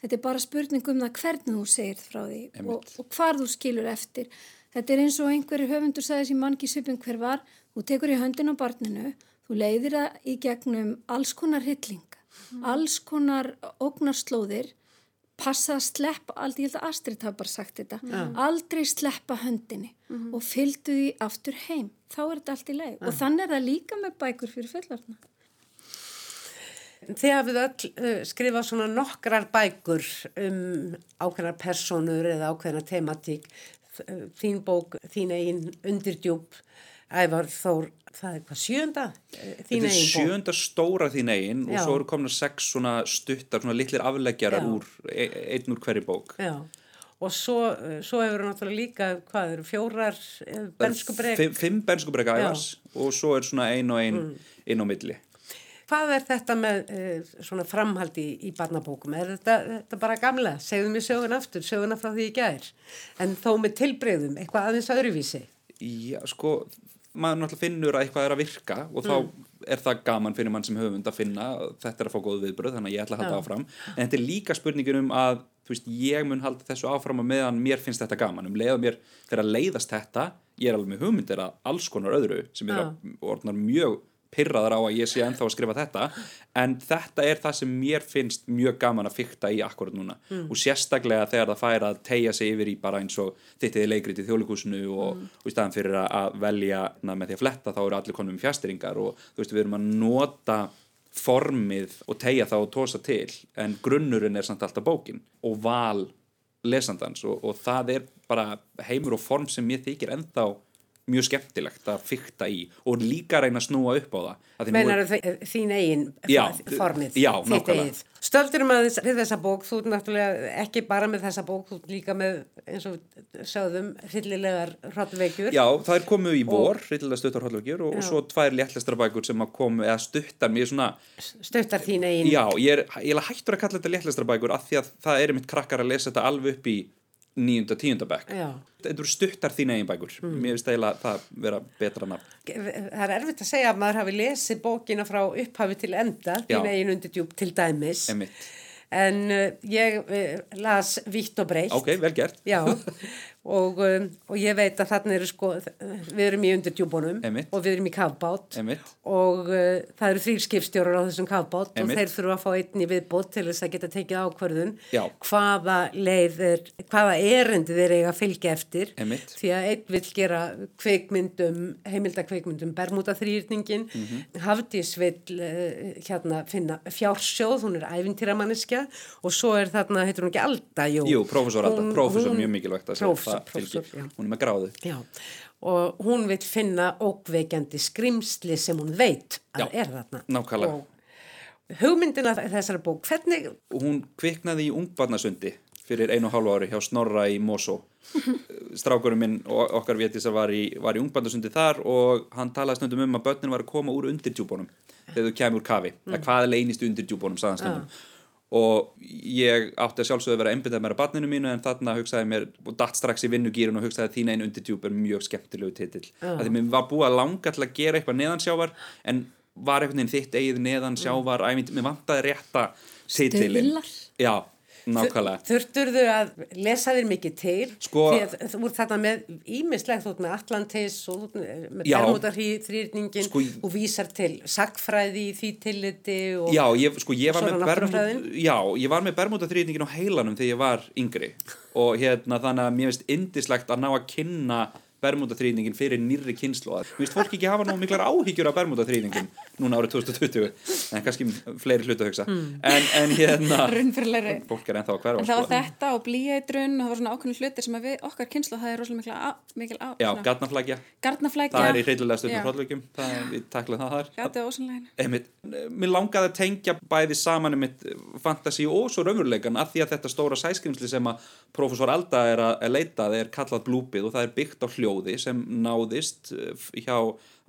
þetta er bara spurning um það hvernig þú segir frá því og, og hvar þú skilur eftir. Þetta er eins og einhverju höfundur sagði sem mann ekki svipin hver var, þú tekur í höndin á barninu, þú leiðir það í gegnum alls konar hilling, alls konar ógnarslóðir, passa að sleppa, aldrei, ég held að Astrid hafa bara sagt þetta, aldrei sleppa höndinni og fylgdu því aftur heim. Þá er þetta allt í leið og þannig er það líka með bækur fyrir fullarna. Þið hafið öll uh, skrifað svona nokkrar bækur um ákveðnar personur eða ákveðnar tematík. Þín bók, þín eigin undirdjúb, ævar þór, það er hvað sjönda? Eh, Þín Þetta er eigin sjönda stóra þín eigin og svo eru komna sex svona stuttar, svona litlir afleggjarar úr, e einn úr hverju bók. Já, og svo, uh, svo hefur náttúrulega líka, hvað eru, fjórar uh, benskubrek. Fimm, fimm benskubrek æfars og svo er svona ein og ein Mm. inn á milli. Hvað er þetta með svona framhaldi í, í barnabókum? Er þetta, þetta bara gamla? Segðu mér sögun aftur, söguna frá því í gær. En þó með tilbreyðum, eitthvað aðeins öðruvísi. Já, sko, maður náttúrulega finnur að eitthvað er að virka og þá Mm. er það gaman fyrir mann sem höfund að finna þetta er að fá góð viðbröð, þannig að ég ætla að halda Já. áfram. En þetta er líka spurningin um að, þú veist, ég mun halda þessu áfram að meðan mér finnst þetta gaman. Um leið og mér að leiðast þetta, ég er alveg með hugmyndir að alls konar öðru sem er að orðnar mjög pyrraðar á að ég sé ennþá að skrifa þetta en þetta er það sem mér finnst mjög gaman að fykta í akkurat núna. Og sérstaklega þegar það fær að tegja sig yfir í bara eins og þittiði leikrit í þjóðleikúsinu og, og í staðan fyrir að- velja na, með því að fletta þá eru allir konum með fjastringar og þú veist við erum að nota formið og tegja það og tósa til en grunnurinn er samt alltaf bókin og val lesandans og, og það er bara heimur og form sem mér þykir ennþá mjög skemmtilegt að fykta í og líka reyna að snúa upp á það nú er- Meinar þín eigin Já, formið? já, nákvæmlega. Stöldurum að þess, þessa bók, þú ert náttúrulega ekki bara með þessa bók, þú ert líka með, eins og sögðum, hryllilegar hrottveikjur. Já, það er komið í vor, rillilega stuttar hólflegjur og, og svo tvær léttlestrabækur sem að komu eða stuttar mér svona, Stuttar þín eigin. já, ég er, ég er hættur að kalla þetta léttlestrabækur af því að það er mitt krakkar að lesa þetta alveg upp í níunda, tíunda bekk. Þetta eru stuttar þín eigin bækur. Mér finnst eiginlega það vera betra nafn. Það er erfitt að segja að maður hafi lesið bókina frá upphafi til enda, þín eigin undirdjúb til dæmis. Einmitt. En uh, ég uh, las vitt og breytt. Ok, vel gert. Já, og, um, og ég veit að þarna eru sko, við erum í undirdjúbunum Einmitt. og við erum í kafbát Einmitt. og uh, það eru þrýr skipstjórar á þessum kafbát Einmitt. og þeir þurfa að fá einn í viðbót til þess að geta tekið ákvörðun Já. hvaða leið er, hvaða erindi þeir eiga að fylgja eftir Einmitt. því að einn vill gera kveikmyndum, heimildakveikmyndum bermúta þrýrningin, mm. -hmm. Hafdís vill uh, hérna finna fjársjóð, hún er ævintýramanniska og svo er þarna, heitur hún ekki Alda, jú. Jú, prófessor Alda, prófessor mjög mikilvægt að segja, prófessor, það. Hún er með gráðu. Já, og hún vill finna ókveikjandi skrimsli sem hún veit að Já, er þarna. nákvæmlega. Og hugmyndina þessara bók, hvernig, hún kviknaði í ungbarnasundi fyrir einu og hálfu ári hjá Snorra í Mosó strákurinn minn og okkar vétisar var í, var í ungbandasundi þar og hann talaði stundum um að börnin var að koma úr undirdjúbónum þegar þau kemur úr kafi mm. hvað er leynist undirdjúbónum, sagðan stundum Já. Og ég átti að sjálfsögðu að vera einbindað mér að barninu mínu en þarna hugsaði mér og datt strax í vinnugýrun og hugsaði að þín einn undirdjúp er mjög skemmtilegu titill. Að því mér var búið að langa til að gera eitthvað neðansjávar en var veginn þitt eigið neðansjávar ævind, mér vantaði rétta titilin Stuðlar. já, nákvæmlega Þurfturðu að lesa þér mikið til Sko- því að þú ert þarna með ímislegt ert með Atlantis og með Já. Bermudarþrýrningin Sko- og vísar til sagfræði í því tilliti og Já, ég, sko, ég Svona náttúrufræðin? já, ég var með Bermuda þrýtingin á heilanum þegar ég var yngri og hérna þannig að mér finnst indislegt að ná að kynna Bermuda þrýtingin fyrir nýrri kynnslóðar. Mér finnst fólk ekki hafa nú miklar áhyggjur af Bermuda þrýtingin núna árið 2020, en kannski fleiri hlutu að hugsa. En, en hérna, fólk er ennþá að hverfa. En það var sko. þetta og blíætrun og það var svona ákveðin hlutir sem við, okkar kynslu, það er rosalega á, mikil á, Já, garnaflækja. það er í hreinlega stundum Já. hróllvíkjum, það er, við taklaðum það þar. Á ósanleginu. Einmitt, mér langaði að tengja bæði saman um mitt fantasi og svo raunveruleikan að því að þetta stóra sæskrimsli sem að profesor Alda er að leita það er kallað blúpið og það er byggt á hljóði sem náðist eh, hjá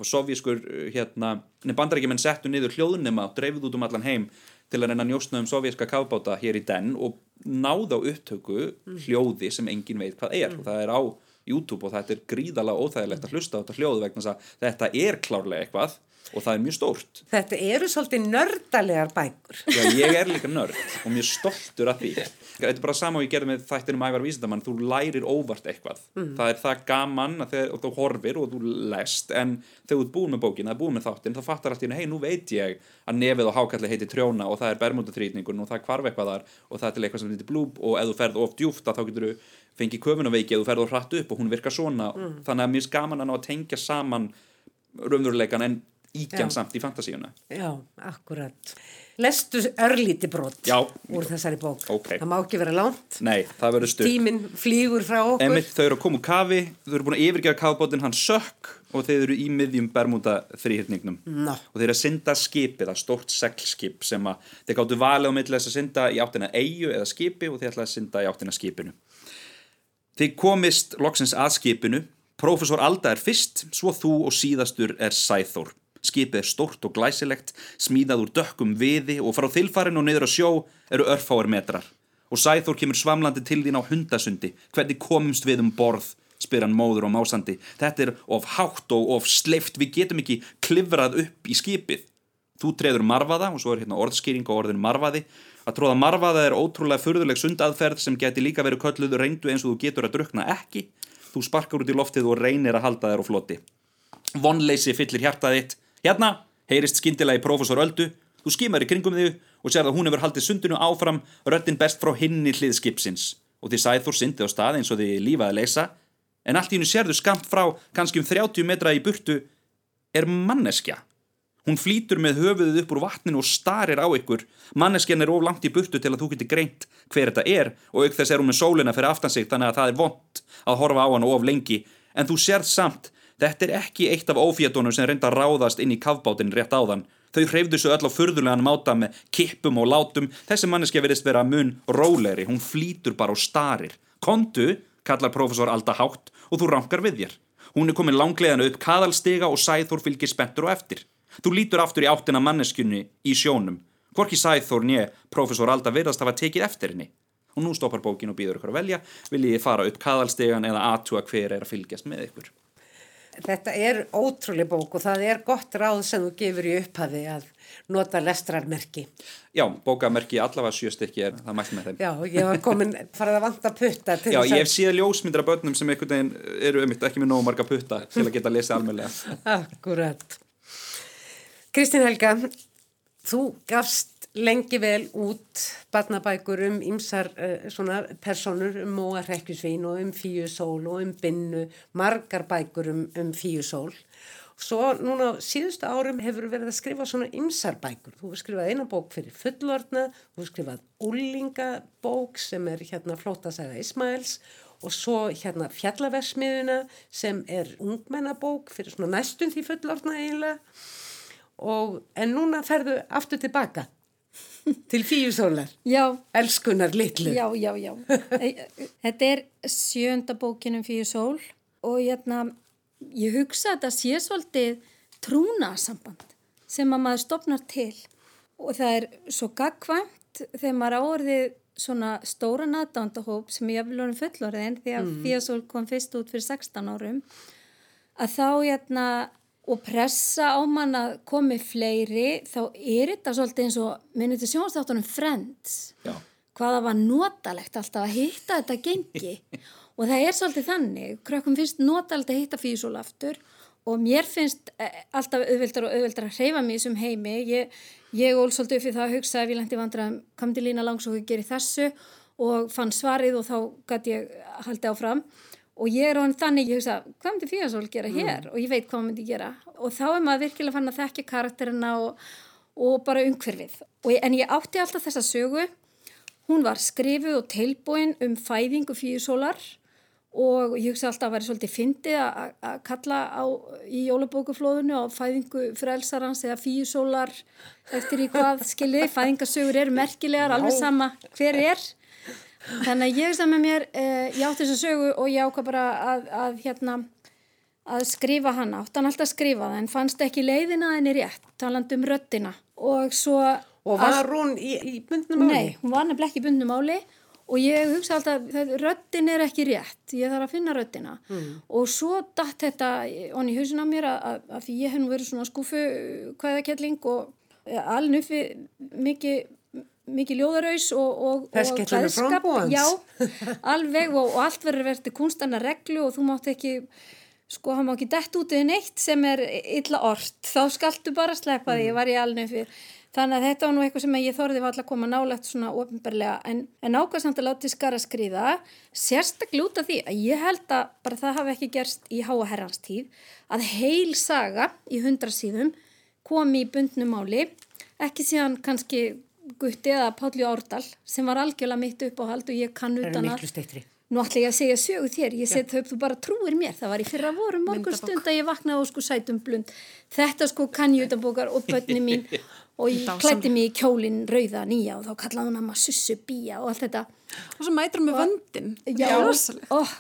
sovjískur eh, hérna, bandarækjumenn settu niður hljóðnema og dreifðu út um allan heim til að reyna að njósna um sovjíska kafbáta hér í den og náða á upptöku hljóði sem engin veit hvað er. Og það er á YouTube og þetta er gríðalega óþægilegt að hlusta á þetta hljóð vegna þess að þetta er klárlega eitthvað og það er mjög stórt. Þetta eru svolítið nördalegar bækur. Já, ég er líka nörd og mjög stoltur af því. Þetta er bara sama og ég gerði með þættinum ævar vísindamann, þú lærir óvart eitthvað. Það er það gaman að þegar, og þú horfir og þú lest en þegar þú ert búin með bókin, það er búin með þáttin þá fattar allt í henni, hei nú veit ég að nefið og hákalli heiti trjóna og það er bermútaþrýtningun og það er þar og það er til eitthvað sem heitir blúb og ef þú ferð of djúft að þá getur þú fengið köfunaveiki ef þú ferð of hratt upp og hún virkar svona. Þannig að íkjan Já. samt í fantasíuna Já, akkurat. Lestu örlíti brot Já. úr þessari bók. Ókei. Það má ekki vera langt. Nei, það verður stutt Tíminn flýgur frá okkur. Emitt, þau eru að koma úr kafi, þau eru búin að yfirgefa kafbótin, hann sökk og þeir eru í miðjum Bermuda þrýhyrningnum. Nó. Og þeir eru að synda skipið, það stórt seglskip sem að þeir gáttu valið á milli þess að synda í áttina eigu eða skipi og þeir ætlaði að synda í áttina skipinu. Þeir komist loksins að skipinu, prófessor Alda er fyrst, svo þú og síðastur er Sæþór. Skipið er stórt og glæsilegt, smíðað úr dökkum viði og frá þilfarin og niður á sjó eru örfáir metrar. Og Sæþór kemur svamlandi til þín á hundasundi. Hvernig komumst við um borð? spyr hann móður og másandi. Þetta er of hátt og of sleift, við getum ekki klifrað upp í skipið. Þú treður marfaða, og svo er hérna orðskýring á orðinu marfaði. Að tróða marfaða er ótrúlega furðuleg sundaðferð sem geti líka verið kölluð reyndu eins og þú getur að drukna ekki. Þú sparkar út í loftið og reynir að halda þér á floti. Vonleysi fyllir hjartað þitt. Hérna, heyrist skyndilega í prófessor Öldu. Þú skimar í kringum þig og sér að hún hefur haldið sundinu áfram, röddin best frá hinni hlið skipsins. Og því Sæþór syndi á stað eins og því lífaði leysa. En allt í hennu sérðu skamt frá, kannski um 30 metra í burtu, er manneskja. Hún flýtur með höfuðið upp úr vatninu og starir á ykkur. Manneskjan er of langt í burtu til að þú getur greint hver þetta er og auk þess er hún með sólina fyrir aftan sig þannig að það er vond að horfa á hann of lengi. En þú sérð samt, þetta er ekki eitt af ófétunum sem reynda að ráðast inn í kafbátin rétt áðan. Þau hreyfðu svo öll á furðulegan máta með kippum og látum. Þessi manneskja verðist vera mun rólegri, hún flýtur bara og starir. Kontu, kallar profesor Alda hátt og þú rankar við þér. Hún er komin langlegan upp kaðalstiga og Sæþór fylgir spenntur og eftir. Þú lítur aftur í áttina manneskjunni í sjónum. Hvorki Sæþór nýja profesor Alda verðast hafa tekið eftir henni. Og nú stoppar bókin og býður ykkur að velja. Viljið þið fara upp kaðalstegan eða aðtúa hver er að fylgjast með ykkur? Þetta er ótrúlega bók og það er gott ráð sem þú gefur í upphafi að nota lestrarmerki. Já, bókamerki allavega sjö stykki er það mælt með þeim. Já, ég var komin, farið að vanta putta til Já, þess ég hef síðan ljósmyndir af börnum sem einhvern veginn eru um ekki með nógu marga putta til að geta lesið almennilega. Akkurat. Kristín Helga, þú gafst lengi vel út barnabækur um ymsar uh, svona personur um Móa Rekkjusvín og um Fíusól og um Binnu, margar bækur um, um Fíusól. Svo núna síðustu árum hefur verið að skrifa svona ymsar bækur. Þú hefur skrifað eina bók fyrir fullorna, þú hefur skrifað úlingabók sem er hérna flótasaga Ismails og svo hérna fjallaversmiðuna sem er ungmennabók fyrir svona næstum því fullorna eiginlega og en núna ferðu aftur tilbaka til fíusólar, Já, elskunar litlu. já, já, já. Þetta er sjönda bókin um fyrir sól og hérna, ég hugsa að þetta sé svolítið trúnasamband sem að maður stopnar til og það er svo gagkvæmt þegar maður áorðið svona stóra naðdándahóp sem ég vil orðin fullorðin því að mm. fyrir sól kom fyrst út fyrir 16 árum að þá hérna og pressa á mann að komi fleiri þá er þetta svolítið eins og minnið til sjónastáttunum Friends. Já. hvaða var notalegt alltaf að hitta þetta gengi. Og það er svolítið þannig krökkum finnst notalegt að hitta físól aftur og mér finnst eh, alltaf auðveldar og auðveldar að hreyfa mig sem heimi. Ég, ég ól svolítið upp fyrir það að hugsa ef ég lendi vandræðum kom til lína langs og ég geri þessu. Og fann svarið og þá gæti ég haldið áfram og ég er án þannig, ég hugsa, hvað myndi Fíasól gera hér? Og ég veit hvað hann myndi gera. Og þá er maður virkilega fann að þekka karakterina og, og bara umhverfið. Og, en ég átti alltaf þessa sögu. Hún var skrifuð og tilbúin um fæðingu Fíasólar og ég hugsa alltaf að vera svolítið fyndið að kalla á í jólabókuflóðinu á fæðingu frelsarans eða Fíasólar eftir í hvað skiljiði, fæðingasögur eru merkilegar alveg sama hver er Þannig að ég með mér, eh, ég átti þess að sögu og ég ákvað bara að, að, hérna, að skrifa hana. Átti hann alltaf að skrifa það en fannst ekki leiðina henni rétt, taland um röttina. Og svo... Og var hún í, í bundnum áli? Nei, hún var nefnilega ekki í bundnum áli og ég hugsa alltaf, röttin er ekki rétt, ég þarf að finna röttina. Mm. Og svo datt þetta onni í hausin á mér að, að ég hef nú verið svona skúfu hvaðakelling og aln uppi mikið mikið ljóðaraus og, og, og klæðskap, já, alveg og, og allt verður verið kunstanna reglu og þú mátt ekki, sko, hann má ekki dett út eða neitt sem er illa orrt, þá skaltu bara sleppa því, ég var í alnum fyrir, þannig að þetta var nú eitthvað sem ég þorði var alltaf að koma nálagt svona ofinbarlega, en, en ákvæmsamt að láti skara skriða, sérstaklega út af því að ég held að bara það hafi ekki gerst í háa herrans tíð, að heil saga í hundra síðum komi í bundnum máli, ekki síðan kannski Gutti eða Pálli Árdal sem var algjörlega mitt uppáhald og ég kann utan að nú ætla ég að segja sögu þér. Ég set þau upp, þú bara trúir mér. Það var í fyrra voru morgun stund að ég vaknaði og sko sætum blund. Þetta sko kann ég utan bókar og börni mín. Og ég klætti mig í kjólinn rauða nýja og þá kallaði hún að maður sussu bíja og allt þetta. Og svo mætur hún með vöndin já, og,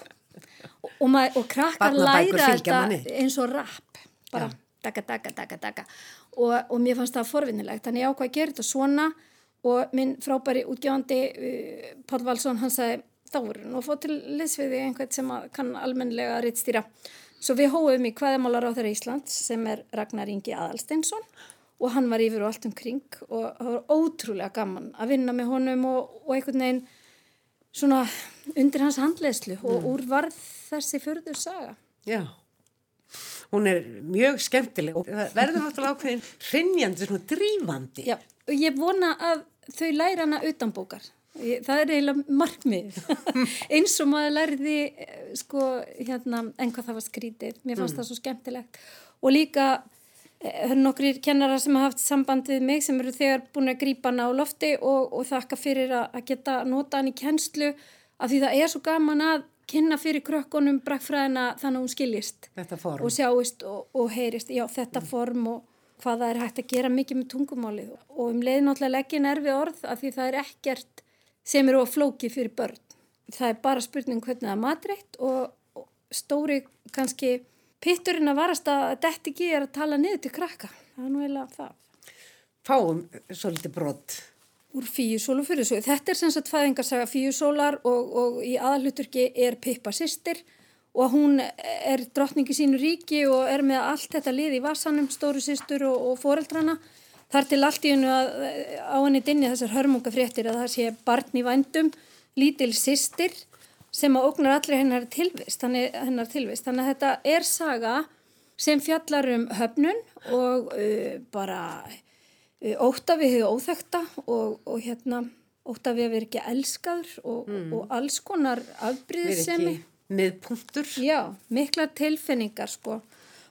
og, mað, og krakkar læra þetta eins og rap. Bara daga daga daga daga og, og mér fannst það forvinnilegt. Þannig ég ákvað að gera þetta svona og minn frábæri útgjáðandi uh, Pál Valsson hann sagði þá voru nú að fá til liðsviði einhvern sem kann almenlega rittstýra svo við hóum í hvaðamálar á þeirra Íslands sem er Ragnar Ingi Adalsteinsson og hann var yfir og allt umkring og það var ótrúlega gaman að vinna með honum og, og einhvern veginn svona undir hans handleðslu mm. og úr varð þessi förður saga. Já. Hún er mjög skemmtileg og verður náttúrulega ákveðin hrinnjandi, svona drífandi. Já, og ég vona að þau læra hana utanbókar það er eiginlega markmið eins og maður læriði eh, sko hérna en hvað það var skrítið mér fannst mm. það svo skemmtilegt. Og líka eh, það eru nokkrir kennara sem hafa haft samband við mig sem eru þegar búin að grípa hana á lofti og, og þakka fyrir að geta nota hann í kennslu af því það er svo gaman að kynna fyrir krökkunum brakfræðina þannig að hún skiljist og sjáist og, og heyrist. Já þetta mm. form og hvað það er hægt að gera mikið með tungumálið og um leið náttúrulega leggin er við orð af því það er ekkert sem eru að flóki fyrir börn. Það er bara spurning hvernig það er matreitt og, stóri kannski pitturinn að varast að þetta ekki er að tala niður til krakka. Það er nú eiginlega það. Fáum svolítið brott. Úr fíusól og fyrirsól. Þetta er sem sagt fæðingarsaga fíusólar og, og í aðalhuturki er Pippa sýstir og hún er drottningi sínu ríki og er með allt þetta lið í vassanum, stóru sýstur og, og foreldrana. Þar til allt í hennu að á henni dinni þessar hörmungafréttir að það sé barn í vændum, lítil sýstir sem að ógnar allir hennar tilvist. Þannig, hennar tilvist. Þannig að þetta er saga sem fjallar um höfnun og uh, bara uh, óta við hefur óþekta og, og hérna óta við hefur ekki elskaður og, mm. og alls konar afbríðsemi. Miðpunktur. Já, miklar tilfinningar sko.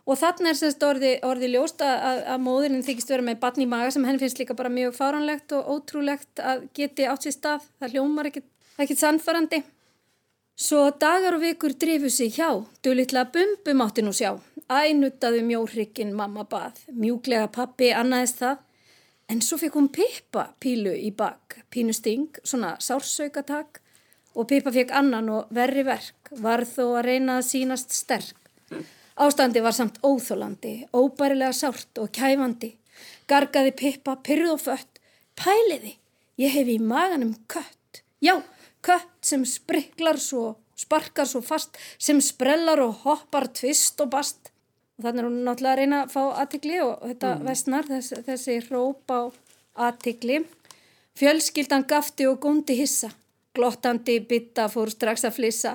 Og þannig er semst orði, orði ljóst að, að móðurinn þykist vera með batn í maga sem henn finnst líka bara mjög fáranlegt og ótrúlegt að geti átt sér stað. Það hljómar ekkit sannfarandi. Svo dagar og vikur drifu sig hjá, du litla bumbum átti nú sjá. Ænuttaðu mjórrikinn mamma bað, mjúglega pappi annaðist það. En svo fekk hún Pippa pílu í bak, pínu sting, svona sársaukatak og Pippa fekk annan og verri verk, var þó að reyna að sínast sterk. Ástandi var samt óþólandi, óbærilega sárt og kæfandi. Gargaði Pippa, pyrð og fött, pæliði, ég hef í maganum kött. Já, kött sem spriklar svo, sparkar svo fast, sem sprellar og hoppar tvist og bast. Og þannig er hún náttúrulega að reyna að fá aðtikli og þetta vestnar, þess, þessi hróp á aðtikli. Fjölskyldan gafti og góndi hissa, glottandi bytta fór strax að flissa.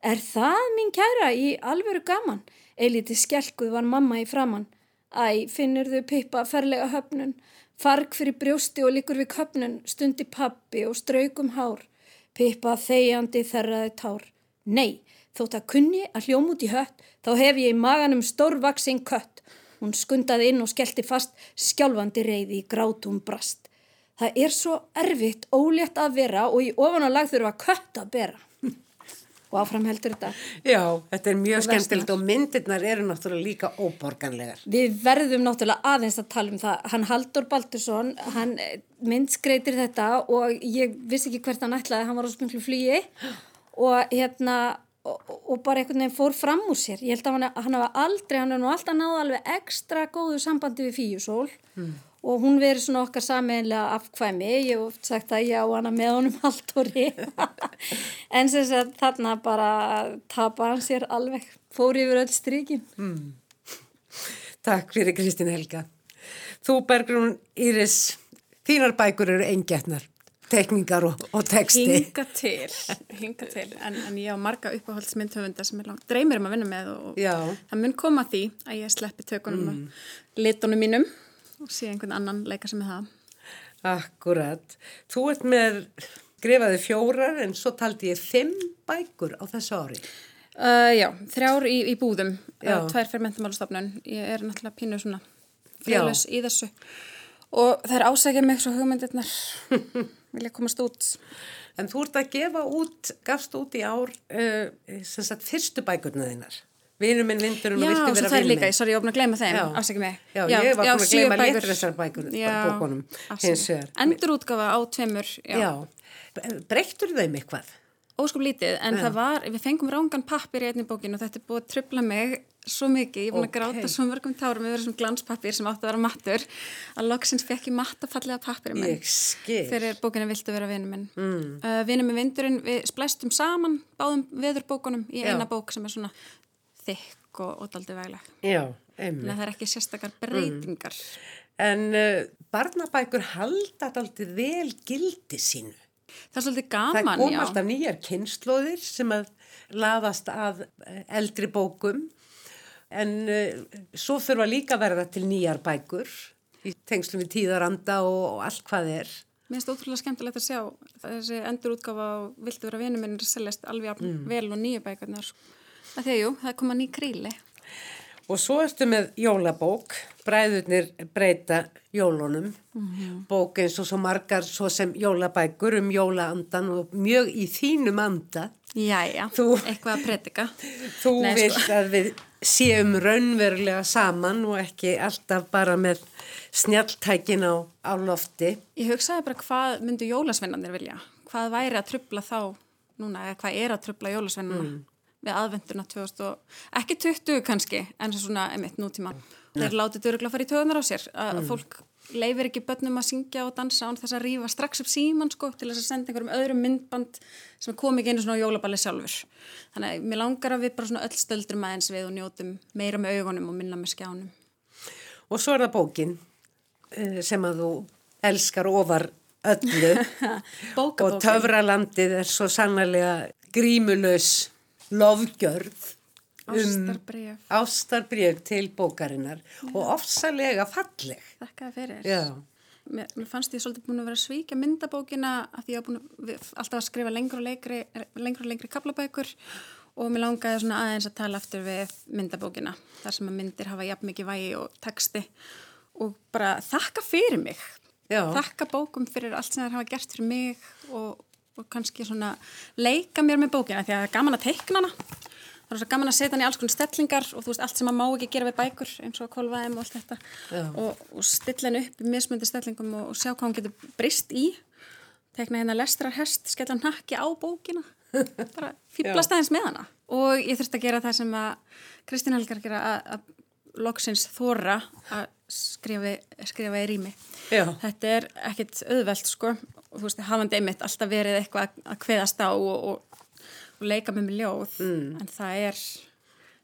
Er það mín kæra í alvöru gaman? Eiliti skjálkuð var mamma í framann. Æ, finnur þau pippa ferlega höfnun. Farg fyrir brjósti og líkur við köpnun, stundi pappi og straukum hár. Pippa þegjandi þerraði tár. Nei, þótt að kunni að hljóm út í hött, þá hef ég í maganum stórvaksinn kött. Hún skundaði inn og skellti fast, skjálfandi reyði í grátum brast. Það er svo erfitt, ólétt að vera og í ofanálag þurfa kött að bera. og áfram heldur þetta. Já, þetta er mjög skemmtilegt og myndirnar eru náttúrulega líka óborganlegar. Við verðum náttúrulega aðeins að tala um það. Hann Haldur Baldursson, hann eh, myndskreitir þetta og ég vissi ekki hvert hann ætlaði, hann var á smiklu flugi og hérna og, og bara einhvern veginn fór fram úr sér. Ég held að hann, hann hafa aldrei, hann er nú alltaf náða alveg ekstra góðu sambandi við Fíusól og hún verið svona okkar sameinlega afkvæmi. Ég hef oft sagt að ég á hana með honum Halldóri en sem sagt þarna bara tapa hann sér alveg, fór yfir öll stríkin. Takk fyrir Kristín Helga. Þú Bergrún Íris, þínar bækur eru eingetnar, tekningar og, og texti. Hinga til, hinga til, en, en ég á marga uppáhaldsmyndhöfunda sem er langt dreymir um að vinna með og Já. það mun koma að því að ég sleppi tökunum mm. og litunum mínum og sé einhvern annan leika sem er það. Akkurat. Þú ert með skrifaði fjórar en svo taldi ég fimm bækur á þessu ári. Uh, já, þrjár í, í búðum, Já. uh, tvær fyrir mentamálustofnun. Ég er náttúrulega pínu svona friðlaus í þessu og það er ásækja mig svo hugmyndirnar vilja komast út. En þú ert að gefa út, gafst út í ár, uh, sem sagt, fyrstu bækurna þínar. Vinur minn vindurinn og Já, viltu svo vera það er líka, minn. sorry, ég búin að gleyma þeim, Já. afsækja mig. Já, ég var búin að gleyma þessar bækur, Já, bókunum, hins vegar. Endurútgafa á tveimur, já. Já. Breyttur þeim eitthvað? Óskup lítið, en það var, við fengum rángan pappir í einni bókin og þetta er búið að trubla mig svo mikið, ég er búin að gráta svo mörgum tárum yfir þessum glanspappir sem átti að vera mattur, að loksins fekk ég matta fallega pappir minn. Ég skil. Fyrir bókina Viltu vera vinnu minn. Mm. Uh, vinnu með vindurinn, við splæstum saman báðum veðurbókunum í Já. eina bók sem er svona þykk og, og daldi vegleg. Já, einmitt. að það er ekki sérstakar breytingar. En uh, barnabækur halda alltaf vel gildi sínu. Það er svolítið Það gaman, kom já. alltaf nýjar kynnslóðir sem að laðast að eh, eldri bókum en uh, svo þurfa líka að verða til nýjar bækur í tengslum við tíðaranda og, og allt hvað er. Mér finnst ótrúlega skemmtilegt að sjá þessi endurútgáfa á Viltu vera vinnu minn er seljast alveg jafn vel og nýju bækurnar. Það þegar jú, það koma ný kríli. Og svo ertu með jólabók, bræðurnir breyta jólunum, bók eins og svo margar svo sem jólabækur um jólaandan og mjög í þínum anda. Jæja, Þú- eitthvað að predika. Þú Nei, vilt sko. að við séum raunverulega saman og ekki alltaf bara með snjalltækin á, á lofti. Ég hugsaði bara hvað myndu jólasveinarnir vilja? Hvað væri að trubla þá núna, eða hvað er að trubla jólasveinarna við aðvenduna 2000 og, ekki 20 kannski, en svo svona emitt nútíma. Þeir látið döruglega að fara í töðunar á sér, að fólk leifir ekki börnum að syngja og dansa án þess að rífa strax upp síman sko til þess að senda einhverjum öðrum myndband sem kom ekki einu svona á jólaballi sjálfur. Þannig að mér langar að við bara svona öll stöldrum aðeins við og njótum meira með augunum og minna með skjánum. Og svo er það bókin eh, sem að þú elskar ofar öllu og töfralandið er svo sannlega grímulös lofgjörð um ástarbref til bókarinnar og ofsalega falleg. Þakkaði fyrir. Já. Mér, mér fannst ég svolítið búin að vera svíkja myndabókina að því ég var búin að alltaf að skrifa lengur og lengri, lengur og lengri kaplabækur og mér langaði svona aðeins að tala aftur við myndabókina þar sem að myndir hafa jafn mikið vægi og texti og bara þakka fyrir mig. Já. Þakka bókum fyrir allt sem þær hafa gert fyrir mig og, og kannski svona leika mér með bókina því að það er gaman að teikna hana. það er svo gaman að setja hann í alls konar stellingar og þú veist allt sem maður má ekki gera við bækur eins og að kolvaðum og allt þetta. Og, og stilla hann upp í mismundi stellingum og, og sjá hvað hann getur brist í. Tekna hérna lestrarhest, skella hann nakki á bókina. Bara fýblast aðeins með hana. Og ég þurfti að gera það sem að Kristín Helgar gera að, að loksins þóra að skrifa, skrifa í rými. Já. þetta er ekkit auðvelt sko og þú veist, hafandi einmitt alltaf verið eitthvað að kveðast á og, og, og leika með mig ljóð mm. en það er,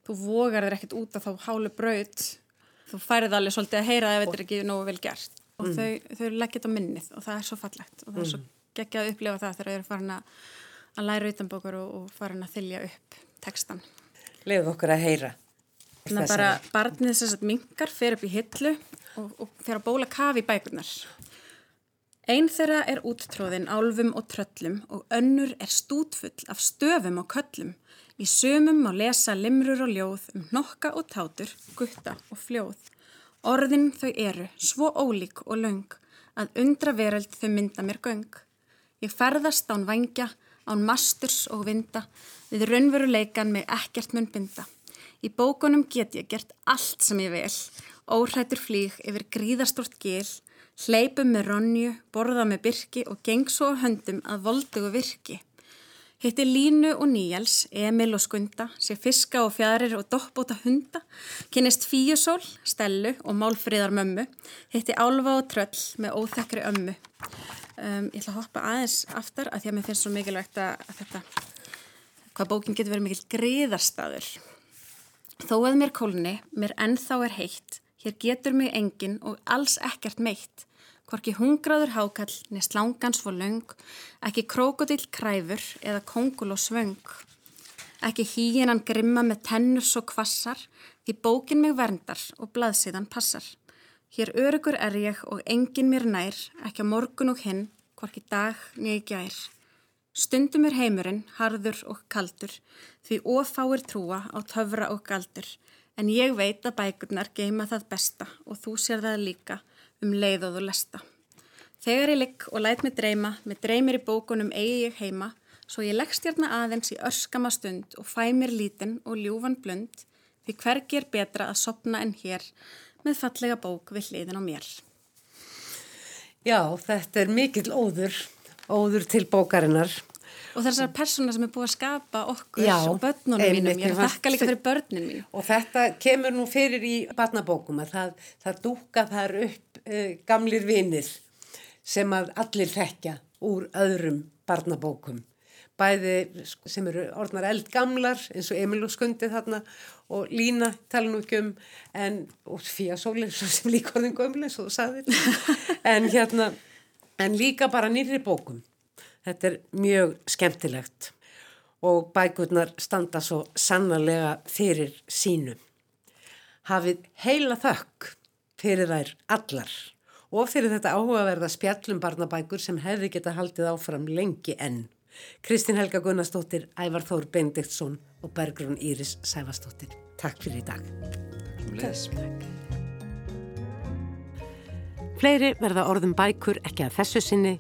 þú vogar þér ekkit út að þá hálu braut þú færið alveg svolítið að heyra ef þetta er ekki nógu vel gert og mm. þau, þau leggja þetta á minnið og það er svo fallegt og það er svo geggjað að upplifa það þegar þau eru farin að, að læra utanbókur og, og farin að þylja upp tekstan. Leðu okkur að heyra. Þannig að bara barnið þess að mingar fer upp í hillu og, og fer að bóla kafi í bækurnar. Einn þeirra er úttróðin álfum og tröllum og önnur er stútfull af stöfum og köllum. Í sömum má lesa limrur og ljóð um nokka og tátur, gutta og fljóð. Orðin þau eru svo ólík og laung að undra veröld þau mynda mér göng. Ég ferðast án vangja, án masturs og vinda, við raunveruleikan með ekkert mun binda. Í bókunum get ég gert allt sem ég vil, óhrættur flýg yfir gríðastort gil, hleypum með ronju, borða með byrki og geng svo höndum að voldugu virki. Hitti Línu og Níjals, Emil og Skunda, sé fiska og fjæðrir og doppbóta hunda, kynist Fíusól, Stellu og Málfríðar mömmu, hitti Álfa og Tröll með óþekkri ömmu. Um, ég ætla að hoppa aðeins aftar að því að mér finnst svo mikilvægt að, þetta, hvað bókin getur verið mikil greiðarstaður. Þó að mér kólni, mér ennþá er heitt, hér getur mig engin og alls ekkert meitt. Hvorki hungraður hákall, neist langans for löng, ekki krókodill kræfur eða kongul og svöng. Ekki híinan grimma með tennur svo kvassar, því bókin mig verndar og blaðsíðan passar. Hér örugur er ég og engin mér nær, ekki á morgun og hinn, hvorki dag nýi gær. Stundum er heimurinn, harður og kaldur, því ofáir trúa á töfra og galdur, en ég veit að bækurnar geima það besta og þú sér það líka um leið og þú lesta. Þegar ég ligg og læt mig dreyma, með dreymir í bókunum eigi ég heima, svo ég leggst hérna aðeins í örskama stund og fæ mér lítinn og ljúfan blund, því hvergi er betra að sopna en hér með fallega bók við hliðin á mér. Já, þetta er mikill óður, óður til bókarinnar. Og þessar persóna sem er búið að skapa okkur Já, og börnunum mínum, ég er að þakka líka fyrir börnin mín. Og þetta kemur nú fyrir í barnabókum að það, það dúka þar upp uh, gamlir vinir sem að allir þekkja úr öðrum barnabókum. Bæði sko, sem eru orðnar eldgamlar eins og Emil og Skundi þarna og Lína tala nú ekki um en, og Fía Sólin sem líka orðin gömlega svo þú sagðir en hérna en líka bara nýri bókum. Þetta er mjög skemmtilegt og bækurnar standa svo sannarlega fyrir sínu. Hafið heila þökk fyrir þær allar og fyrir þetta áhugaverða spjallum barnabækur sem hefði geta haldið áfram lengi enn. Kristín Helga Gunnarsdóttir, Ævar Þór Bendiktsson og Bergrún Íris Sæfastóttir. Takk fyrir í dag. Fleiri verða orðum bækur ekki að þessu sinni.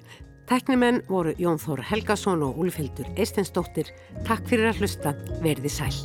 Teknimenn voru Jón Þór Helgason og Úlfhildur Eistensdóttir. Takk fyrir að hlusta. Verði sæl.